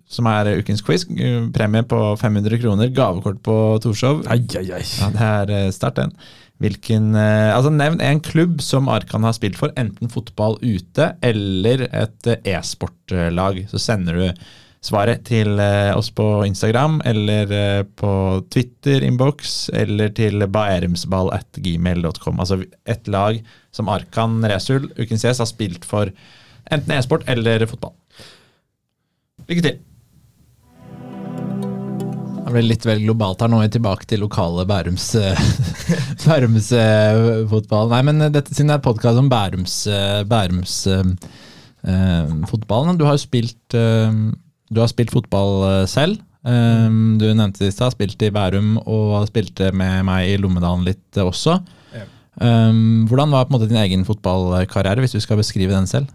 som er ukens quiz, eh, premie på 500 kroner, gavekort på Torshov. Ai, ai, ai. Ja, det er eh, sterkt, den. Hvilken, eh, altså Nevn en klubb som Arkan har spilt for, enten fotball ute eller et eh, e-sportlag. Så sender du svaret til eh, oss på Instagram eller på Twitter inbox eller til baerumsball. Altså et lag som Arkan Resul, ukens gjest, har spilt for enten e-sport eller fotball. Lykke til! Det ble litt vel globalt her. Nå vi tilbake til lokale Bærums eh, Bærums eh. Nei, men dette siden det er podkast om Bærums, eh, Bærums eh, eh, fotball. Du har jo spilt, eh, du har spilt fotball eh, selv. Eh, du nevnte det i stad, spilt i Bærum og spilte med meg i Lommedalen litt eh, også. Ja. Eh, hvordan var på en måte din egen fotballkarriere, hvis du skal beskrive den selv?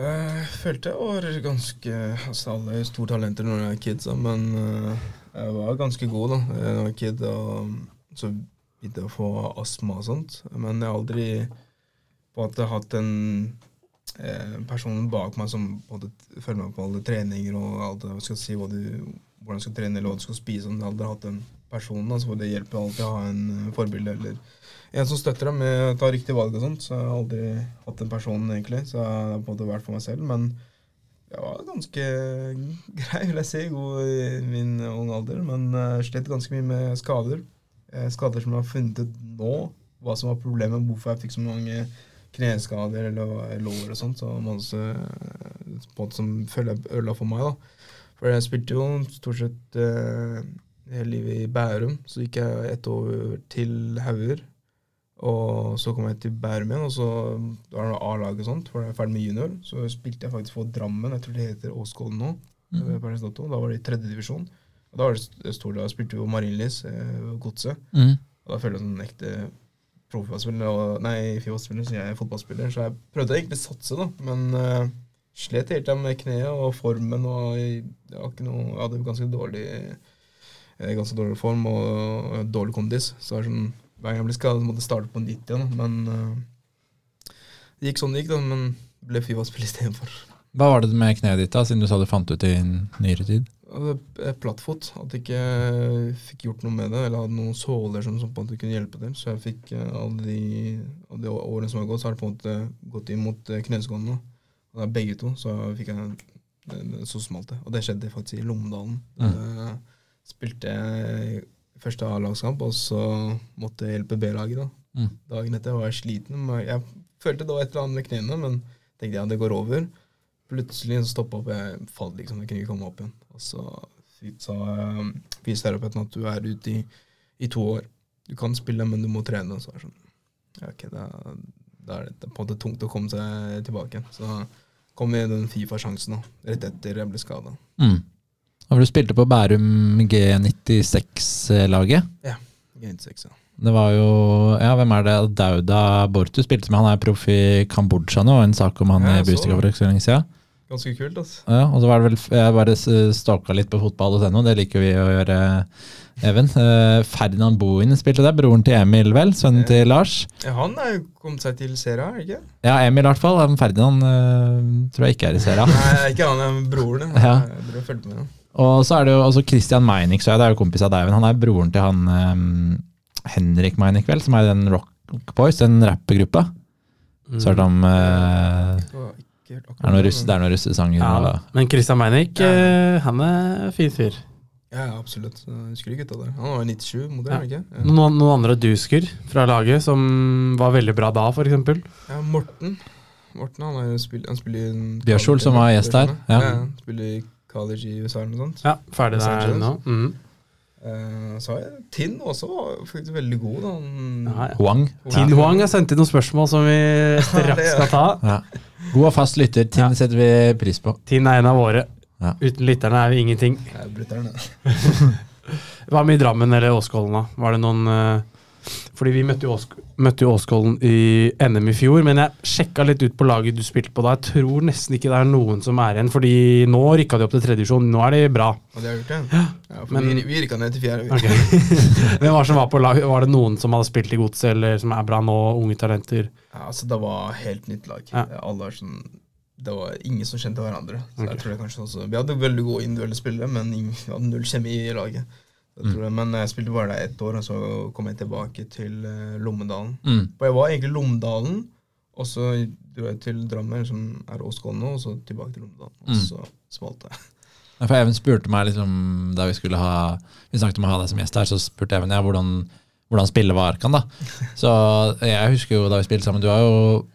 Eh, Jeg følte jeg var ganske altså Alle er store talenter når jeg er kid, så, men eh, jeg var ganske god da jeg var kid. Og så begynte jeg å få astma og sånt. Men jeg har aldri på en måte hatt en eh, person bak meg som følger meg på alle treninger og alt det, skal si, hva du, hvordan du skal trene eller hva du skal spise. Jeg har aldri hatt en personen. Altså, det hjelper alltid å ha en eh, forbilde eller en som støtter dem med å ta riktige valg og sånt. Så jeg har aldri hatt en person, egentlig. Så jeg har på en måte vært for meg selv. Men jeg var ganske grei, vil jeg si, god i min unge alder. Men jeg slet ganske mye med skader. Eh, Skader som jeg har funnet ut nå, hva som var problemet, hvorfor jeg fikk så mange kneskader eller lår og sånt. Så masse eh, på en måte som følger ødela for meg, da. For jeg spilte jo stort sett eh, hele livet i Bærum. Så gikk jeg ett år til Hauger. Og så kom jeg til Bærum igjen, og så var det A-laget og sånt. For jeg var ferdig med junior. Så spilte jeg faktisk for Drammen. Jeg tror det heter Åskollen nå. Mm. Da var det i tredje divisjon. Og da var det stor, da spilte vi på Marienlyst, eh, Godset. Mm. Og da følte jeg som en ekte proffspiller, nei, Fifa-spiller, så jeg er fotballspiller. Så jeg prøvde egentlig å satse, da. Men uh, slet helt med kneet og formen. og jeg, jeg, noe, jeg hadde ganske dårlig eh, ganske dårlig form og, og dårlig kondis. Så det er sånn, hver gang jeg ble skadet, måtte jeg starte på nytt igjen. Men uh, det gikk sånn det gikk, da. Men ble Fifa-spill istedenfor. Hva var det med kneet ditt, da, siden du sa du fant ut i nyere tid? Plattfot. At jeg ikke fikk gjort noe med det, eller hadde noen såler som, som på en måte kunne hjelpe til. Så jeg fikk eh, alle de, alle de årene som har gått, så har det på en måte gått inn mot eh, kneskålene. Og det er begge to, så fikk jeg så smalt det. Og det skjedde faktisk i Lommedalen. Da spilte jeg første A-lagskamp, og så måtte jeg hjelpe B-laget. da. Mm. Dagen etter var jeg sliten. Jeg følte det var et eller annet med knærne, men tenkte jeg ja, det går over. Plutselig så stoppa opp, jeg falt liksom, jeg kunne ikke komme opp igjen. Og så sa um, fysioterapeuten at du er ute i, i to år. Du kan spille, men du må trene. Og Så er det sånn, ja, ok, da, da er det på en måte tungt å komme seg tilbake igjen. Så kom vi den Fifa-sjansen da, rett etter jeg ble skada. Mm. Og du spilte på Bærum G96-laget. Ja, G96, ja. Det var jo Ja, hvem er det? Dauda Bortu spilte med. Han er proff i Kambodsja nå, og en sak om han Ja, i jeg det. for ikke så lenge siden. Ganske kult, altså. Ja, og så var det vel Jeg bare stalka litt på fotball.no, det liker vi å gjøre, Even. Uh, Ferdinand Bohin spilte der, broren til Emil, vel? Sønnen til Lars. Ja, han er jo kommet seg til Sera, er ikke? Ja, Emil i hvert fall. Ferdinand uh, tror jeg ikke er i Sera. Nei, ikke han, broren. Ja. Jeg dere følte med han. Og så er det jo også Christian Meinick, så det er jo kompis av Eivind. Han er broren til han um, Henrik Meinick, vel, som er i den Rock Boys, den rappegruppa. Så har du om eh, Det er noen det, russe- men- det er noen russesanger. Ja, men Christian Meinick, Ja. eh, han er fin fyr. Ja, absolutt. Jeg husker gutta der. Han var 97 modell, Ja. ikke? Ja. Noen, noen andre dusker fra laget som var veldig bra da, f.eks.? ja, Morten. Morten han, er jo spill, han spiller Bjørsol, som var gjest der. Ja. Ja. han spiller college i USA eller noe sånt. Ja, ferdig der nå. Mm. Uh, så har jeg Tinn også, var faktisk veldig god. Ja, ja. Huang. Tin Huang har sendt inn noen spørsmål som vi straks skal ta. Ja. God og fast lytter. Tin Ja. setter vi pris på. Tin er en av våre. Ja. Uten lytterne er vi ingenting. Jeg er brutter'n. Hva med i Drammen eller Åskollen, da? Var det noen eh, Fordi vi møtte jo, Åsk møtte jo Åskollen i NM i fjor, men jeg sjekka litt ut på laget du spilte på da. Jeg tror nesten ikke det er noen som er igjen, fordi nå rykka de opp til tredje divisjon. Nå er de bra. Og de har gjort, ja. ja for men- vi, vi rykka ned til fjerde. Okay. men det som var på lag? Var det noen som hadde spilt i Godset, eller som er bra nå, unge talenter? Ja, altså, det var helt nytt lag. Ja. Alle er sånn Det var ingen som kjente hverandre. Så okay. jeg tror det kanskje også Vi hadde veldig gode individuelle spillere, men ingen, vi hadde null kjemi i laget. Jeg Mm. men jeg spilte bare der ett år, og så kom jeg tilbake til eh, Lommedalen. Mm. For jeg var egentlig Lommedalen, og så dro jeg til Drammen, som er Åskollen nå, og så tilbake til Lommedalen. Og Mm. så smalt det. Ja, For Even spurte meg liksom, da vi skulle ha Vi snakket om å ha deg som gjest her, så spurte Even ja, hvordan, hvordan spillet var Arkan. da. Så jeg husker jo da vi spilte sammen, du har jo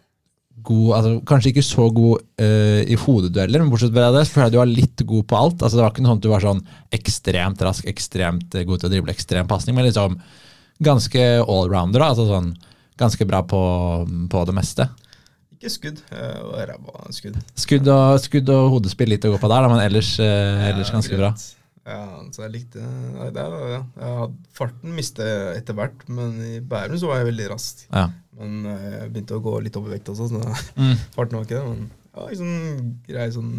god, altså kanskje ikke så god uh, i hodedueller, men bortsett fra det, føler jeg du var litt god på alt. Altså Det var ikke noe sånn at du var sånn ekstremt rask, ekstremt eh, god til å drible, ekstrem pasning, men liksom ganske allrounder. da, altså sånn Ganske bra på, på det meste. Ikke skudd. Ræva skudd. Skudd og, skudd og hodespill litt å gå på der, da, men ellers, uh, ellers Ja, ganske bra. Ja, så jeg likte Nei, det ja. jeg hadde, Farten mistet jeg etter hvert, men i Bærum så var jeg veldig rask. Ja. Men eh, jeg begynte å gå litt opp i vekt også, så Mm. farten var ikke det. Men ja, liksom grei sånn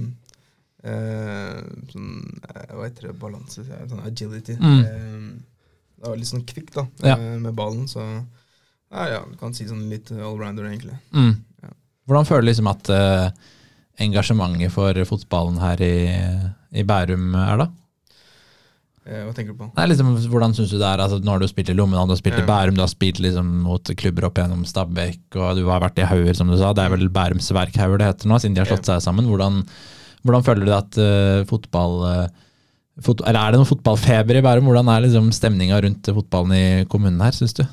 eh, Sånn jeg Hva heter det? Balanse? Sånn agility. Mm. Eh, det var litt sånn kvikk, da, Ja. eh, med ballen, så ja, ja, du kan si sånn litt allrounder, egentlig. Mm. Ja. Hvordan føler du liksom at eh, engasjementet for fotballen her i, i Bærum er, da? Eh, hva tenker du på? Nei, liksom, hvordan synes du det er? Altså, nå har du spilt i Lommedal, du har spilt i Bærum, du har spilt liksom, mot klubber opp gjennom Stabæk, og du har vært i hauger, som du sa. Det er vel Bærums Verkhauger det heter nå, siden de har slått seg sammen. Hvordan, hvordan føler du at uh, fotball uh, fot Eller er det noe fotballfeber i Bærum? Hvordan er liksom stemninga rundt fotballen i kommunen her, syns du?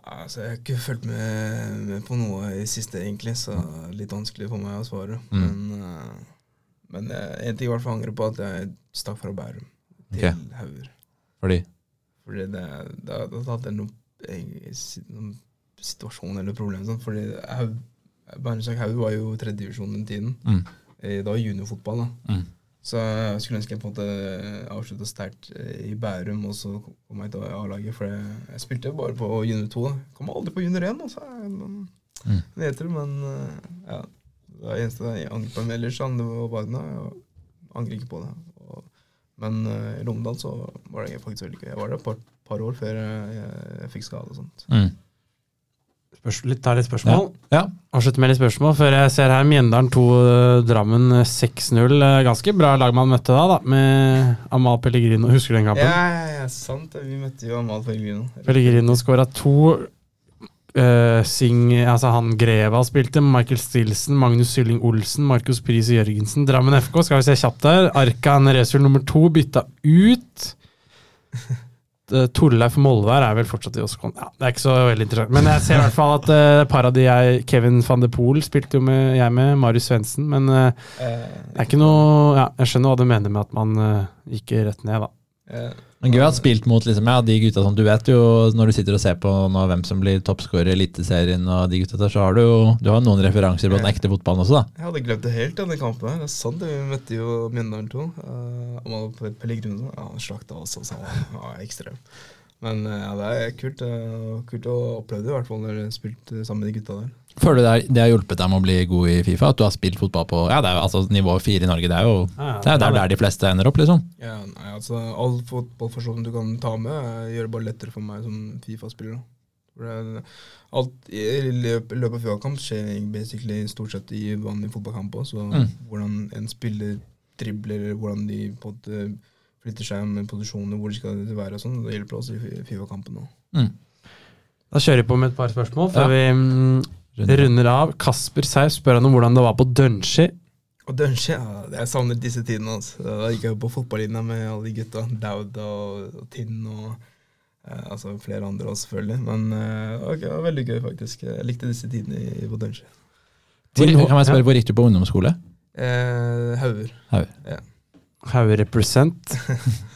Altså, jeg har ikke fulgt med, med på noe i siste, egentlig, så litt vanskelig for meg å svare. Mm. Men, men eh, en ting jeg i hvert fall angrer på, at jeg stakk fra Bærum til okay. Hauger. Fordi Fordi det, det, det hadde noen, eh, noen situasjon eller problem. Sånn, fordi Bærumstak Haug var jo tredjedivisjon den tiden. mm, Eh, Det var juniorfotball. da. mm, Så jeg skulle ønske jeg på en måte avslutta sterkt eh, i Bærum, og så kom jeg til A-laget. For jeg, spilte bare på junior 2. da. Kom aldri på junior 1, altså. Men, Mm. det men ja. Det eneste jeg angrer på ellers, det var Wagner. Jeg angrer ikke på det. Men eh, i Romedal så var det faktisk veldig gøy. Jeg var der et par, par år før jeg, jeg, jeg fikk skade og sånt. mm. Spørsmål, litt, ta litt spørsmål. Ja. Avslutte med litt spørsmål før jeg ser her Mjøndalen 2, eh, Drammen eh, 6-0. Eh, Ganske bra lag man møtte da, da med Amal Pellegrino. Husker du den kampen? Ja, ja, ja, sant. Vi møtte jo Amal Pellegrino. Pellegrino skåra to. Eh, Sing, altså han Greva spilte, Michael Stilson, Magnus Sylling Olsen, Markus Pris Jørgensen. Drammen FK, skal vi se kjapt der. Arkan Resul nummer to bytta ut. Uh, Torleif Molvær er vel fortsatt i Oskon. Ja, det er ikke så veldig interessant. Men jeg ser i hvert fall at uh, par av de jeg Kevin van de Poel spilte jo med, jeg med, Marius Svendsen. Men uh, Eh, det er ikke noe ja, Jeg skjønner hva du mener med at man eh, gikk rett ned, da. Eh, Men gøy å ha spilt mot liksom, ja, de gutta som du vet jo Når du sitter og ser på nå, hvem som blir toppscorer i Eliteserien, og de gutta der, så har du jo du har noen referanser på den ekte fotballen også, da. Jeg hadde glemt det helt, denne kampen. her. Det er sant. Vi møtte jo Mjøndalen 2. Uh, og Pe- Pellegrino. Ja, han slakta oss, altså. Han var ekstrem. Men eh, ja, det er kult, uh, kult å oppleve det, i hvert fall når du spilte sammen med de gutta der. Føler du det, er- det har hjulpet deg med å bli god i Fifa? At du har spilt fotball på ja, det er, jo- altså, nivå fire i Norge? Det er jo Ja, det er der, der de fleste ender opp, liksom. Ja, nei, altså All fotballforståelse du kan ta med, eh, gjør det bare lettere for meg som Fifa-spiller. er- Alt i løpet løpet av Fifa-kamp skjer basically stort sett i vanlig fotballkamp òg. Så Mm. hvordan en spiller dribler, hvordan de på en flytter seg med posisjoner, hvor de skal være og sånn, det hjelper oss i Fifa-kampen òg. Mm. Da kjører vi på med et par spørsmål før Ja. vi mm, runder av. Kasper Seif spør han om hvordan det var på Dunshi. Og Dunshi, ja, jeg savner disse tidene. Altså. Da gikk jeg på fotballinja med alle de gutta. Daud og, og Tinn og eh, altså flere andre også, selvfølgelig. Men eh, okay, det var veldig gøy, faktisk. Jeg likte disse tidene i, på Dunshi. Hvor, kan jeg spørre, hvor gikk du på ungdomsskole? Eh, Hauger. Hauger. Haue represent.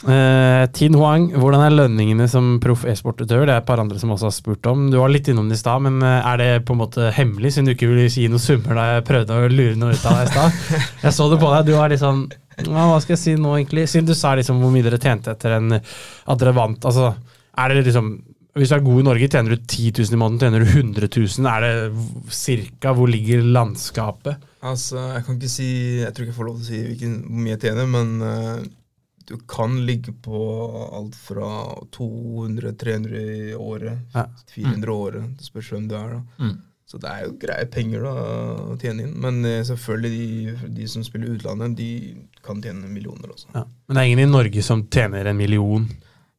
Eh, Tin Huang, hvordan er lønningene som proff e-sportutøver? Det er et par andre som også har spurt om. Du var litt innom det i stad, men eh, er det på en måte hemmelig, siden du ikke ville si noen summer da jeg prøvde å lure noe ut av deg i stad? Jeg så det på deg, du var litt sånn ja, Hva skal jeg si nå, egentlig? Siden du sa liksom hvor mye dere tjente etter en at dere vant. Altså, er det liksom hvis du er god i Norge, tjener du 10 000 i måneden, tjener du 100 000. Er det cirka hvor ligger landskapet? Altså, jeg kan ikke si Jeg tror ikke jeg får lov til å si hvilken, hvor mye jeg tjener, men uh, du kan ligge på alt fra 200-300 i året, Ja. 400 i året. Det spørs hvem du er, da. Mm. Så det er jo greie penger da, å tjene inn. Men uh, selvfølgelig, de, de som spiller utlandet, de kan tjene millioner også. Ja. Men det er ingen i Norge som tjener en million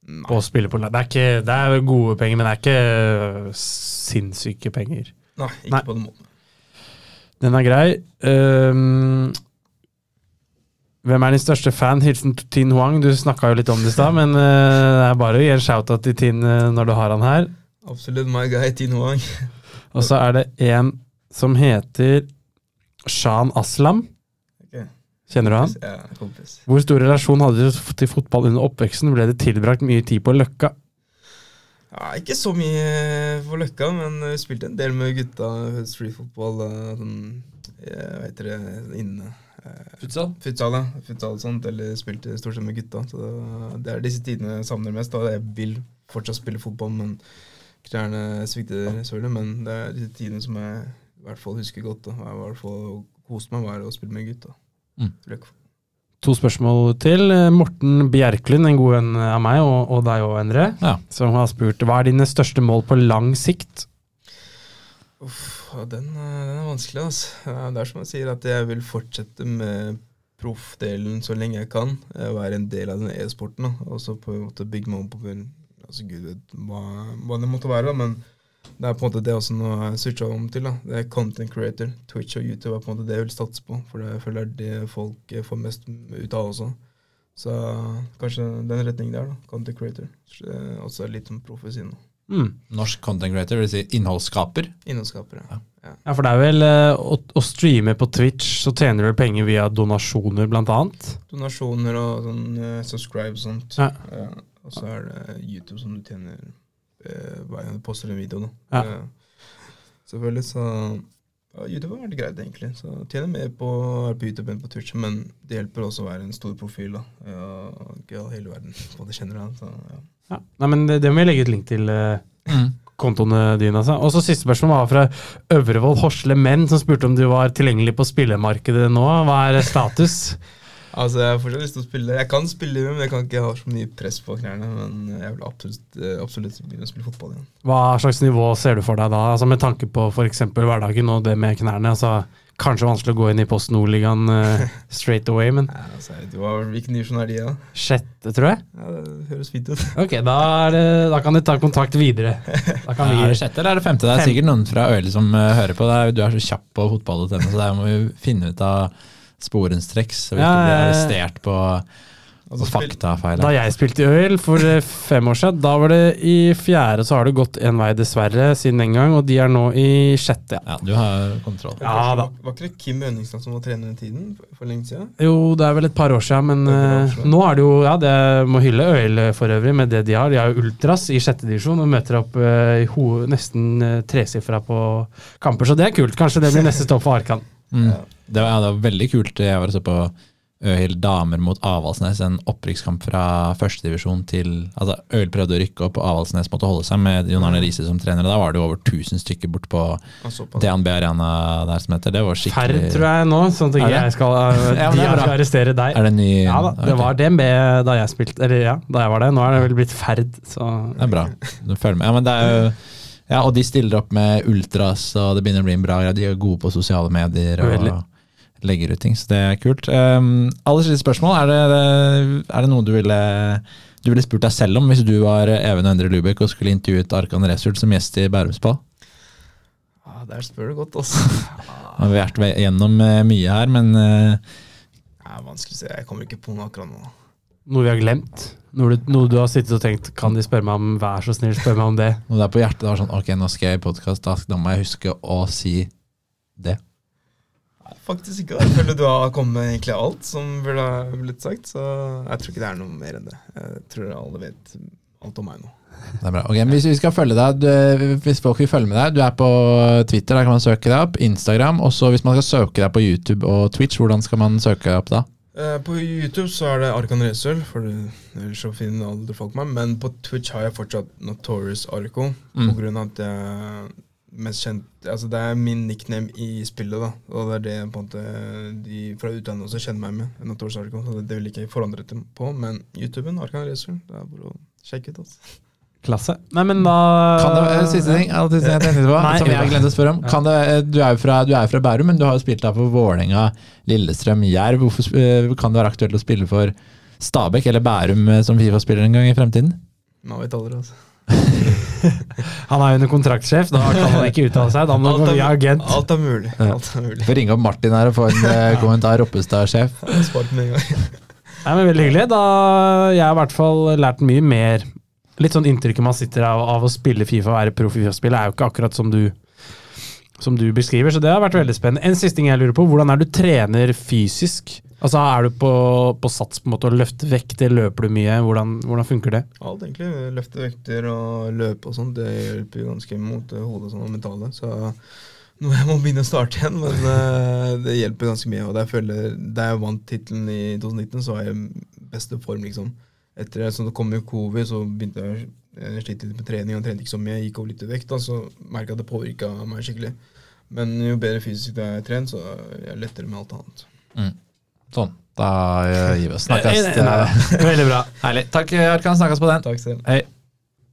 Nei. på å spille på. Det er, ikke, det er gode penger, men det er ikke sinnssyke penger. Nei, ikke Nei. på den måten. Den er grei. Um, hvem er din største fan? Hilsen Tin Huang. Du snakka jo litt om det i stad, men uh, det er bare å gi en shout-out til Tin uh, når du har han her. Absolutt my guy, Tin Huang. Og så er det en som heter Shan Aslam. Kjenner du han? Ja, kompis. Hvor stor relasjon hadde du til fotball under oppveksten? Ble det tilbrakt mye tid på Løkka? Ja, ikke så mye på Løkka, men vi spilte en del med gutta. Streetfotball, eh, sånn, jeg vet det, inne. eh, Futsal? Futsal, ja. Futsal og sånt, eller spilte stort sett med gutta. Så det er disse tidene jeg savner mest. Da. Jeg vil fortsatt spille fotball, men knærne svikter selvfølgelig. Men det er disse tidene som jeg i hvert fall husker godt. Da. Jeg i hvert fall koste meg med å spille med gutta. Mm. To spørsmål til. Morten Bjerklund, en god venn av meg, og, og deg òg, Endre, Ja. som har spurt hva er dine største mål på lang sikt? Uff, den, eh, den er vanskelig, altså. Det er som jeg sier, at jeg vil fortsette med proffdelen så lenge jeg kan. eh, Være en del av den e-sporten. Og så på en måte bygge meg om på altså Gud vet hva, hva det måtte være, da, men det er på en måte det også nå jeg switcha om til. da. Det er content creator. Twitch og YouTube er på en måte det jeg vil satse på, for det, jeg føler det er det folk eh, får mest ut av også. Så kanskje den retningen der, da. Content creator. Også eh, Og litt som proff ved siden av. Mm. Norsk content creator, vil si innholdsskaper. Innholdsskaper, Ja. Ja. Ja, for det er vel eh, å, å streame på Twitch, så tjener du penger via donasjoner, blant annet. Donasjoner og sånn subscribe og sånt. Ja. Ja, og så er det YouTube som du tjener eh, du poster en video. Da. Ja. Eh, selvfølgelig, så ja, YouTube har vært greit, egentlig. Så tjener mer på, er på YouTube enn på Twitch, men det hjelper også å være en stor profil. da. Ja, ikke hele verden på det kjenner jeg. Så, ja. Ja. Nei, men det, det må jeg legge ut link til eh, kontoene dine. Altså. Og så Siste spørsmål var fra Øvrevoll Horsle Menn, som spurte om du var tilgjengelig på spillemarkedet nå. Hva er status? Altså, Jeg har fortsatt lyst til å spille. Jeg kan spille, men jeg kan ikke ha så mye press på knærne. Men jeg vil absolutt, eh, absolutt begynne å spille fotball igjen. Hva slags nivå ser du for deg da, altså med tanke på f.eks. hverdagen og det med knærne? altså Kanskje vanskelig å gå inn i Post Nord-ligaen eh, straight away, men Ja, altså, du har, Hvilken divisjon er de, da? sjette, tror jeg? Ja, det høres fint ut. Ok, da, er det, da kan du ta kontakt videre. Da kan Er det sjette eller er det femte? Det er Fem. sikkert noen fra Øyli som uh, hører på. Det er, du er så kjapp på fotball.no, så der må vi finne ut av sporenstreks, så vi ikke blir ja. arrestert på, på faktafeil. Da jeg spilte i Øyl for eh, fem år siden, da var det i fjerde, så har det gått én vei, dessverre, siden den gang, og de er nå i sjette. Ja. Du har kontroll. Ja da. Var ikke det Kim Rønningsland som var trener den tiden? For, lenge siden? Jo, det er vel et par år siden, men er år eh, siden. nå er det jo Ja, det må hylle Øyl for øvrig med det de har. De har jo Ultras i sjette divisjon og møter opp eh, i ho nesten uh, tresifra på kamper, så det er kult. Kanskje det blir neste stopp for Arkan. Mm. Det, var, ja, det var veldig kult. Jeg var og så på Øhild damer mot Avaldsnes, en opprykkskamp fra førstedivisjon til altså Øhild prøvde å rykke opp, og Avaldsnes måtte holde seg med Jon Arne Riise som trener. Da var det jo over 1000 stykker bort på. DNB Arena der som heter. Det var Ferd, skikkelig tror jeg nå, sånn at ikke jeg skal, Ja, de skal arrestere deg. Er det ny Ja da, det var DNB da jeg spilte, eller ja, da jeg var det. Nå er det vel blitt Ferd, så Det er bra. Du følger med. Ja, men det er jo ja, og de stiller opp med ultras, og det begynner å bli en bra greie. De er gode på sosiale medier og Veldig. legger ut ting, så det er kult. Um, aller siste spørsmål, er det, er det noe du ville, du ville spurt deg selv om hvis du var Even Endre Lubek og skulle intervjuet Arkan Result som gjest i Bærumspall? Ja, der spør du godt, altså. Vi har vært gjennom eh, mye her, men uh, Det er vanskelig å si. Jeg kommer ikke på noe akkurat nå. noe vi har glemt. Noe du, noe du har sittet og tenkt Kan de spørre meg om Vær så snill, spør meg om det. Når det er på hjertet det var sånn Ok, nå skal jeg i podkast, da, da må jeg huske å si det. Nei, Faktisk ikke. Jeg føler du har kommet med egentlig alt som burde ha blitt sagt. Så jeg tror ikke det er noe mer enn det. Jeg tror alle vet alt om meg nå. Det er bra. Ok, men Hvis vi skal følge deg, du, hvis folk vil følge med deg, du er på Twitter, der kan man søke deg opp. Instagram. Og så hvis man skal søke deg på YouTube og Twitch, hvordan skal man søke deg opp da? Eh, På YouTube så er det Arkan Resøl, for ellers så finner alle folk meg. Men på Twitch har jeg fortsatt Notorious Arco, Mm. på grunn av at jeg er mest kjent Altså det er min nickname i spillet, da. Og det er det på en måte de fra utlandet også kjenner meg med. Notorious Arco, så det, det vil ikke jeg forandre på. Men YouTuben, Arkan Resøl, det er bare å sjekke ut. altså. Klasse. Nei, men da Kan det, eh, siste ting, ja, siste jeg tenkte på, Nei. som jeg glemte å spørre om. Kan det, du, er jo fra, du er fra Bærum, men du har jo spilt der for Vålerenga, Lillestrøm, Jerv. Hvorfor eh, kan det være aktuelt å spille for Stabæk eller Bærum eh, som Fifa-spiller en gang i fremtiden? Man vet aldri, altså. Han er jo under kontraktsjef, da kan han ikke uttale seg. Da må han gå agent. alt er mulig. Ja. Alt er mulig. Får ringe opp Martin her og få en eh, kommentar. Roppestad-sjef. Veldig hyggelig. Da Jeg har i hvert fall lært mye mer. Litt sånn inntrykket man sitter av, av å spille Fifa og være proff i Fifa-spill, er jo ikke akkurat som du som du beskriver, så det har vært veldig spennende. En siste ting jeg lurer på, hvordan er du trener fysisk? Altså Er du på, på sats på en måte å løfte vekter, løper du mye? Hvordan, hvordan funker det? Alt egentlig. Løfte vekter og løpe og sånt, det hjelper jo ganske mot hodet sånn, og mentale. Så nå jeg må begynne å starte igjen, men uh, det hjelper ganske mye. Og jeg føler, Da jeg vant tittelen i 2019, så var jeg i beste form, liksom. Etter så det kom jo covid, så begynte jeg å slite litt med trening. Jeg trente ikke så mye, jeg gikk over litt i vekt, da, så merka jeg at det påvirka meg skikkelig. Men jo bedre fysisk jeg er trent, så er jeg lettere med alt annet. Sånn. Da eh, gir vi oss. Snakkes. Veldig bra. Herlig. Takk, Arkan. Snakkes på den. Takk selv. Hei.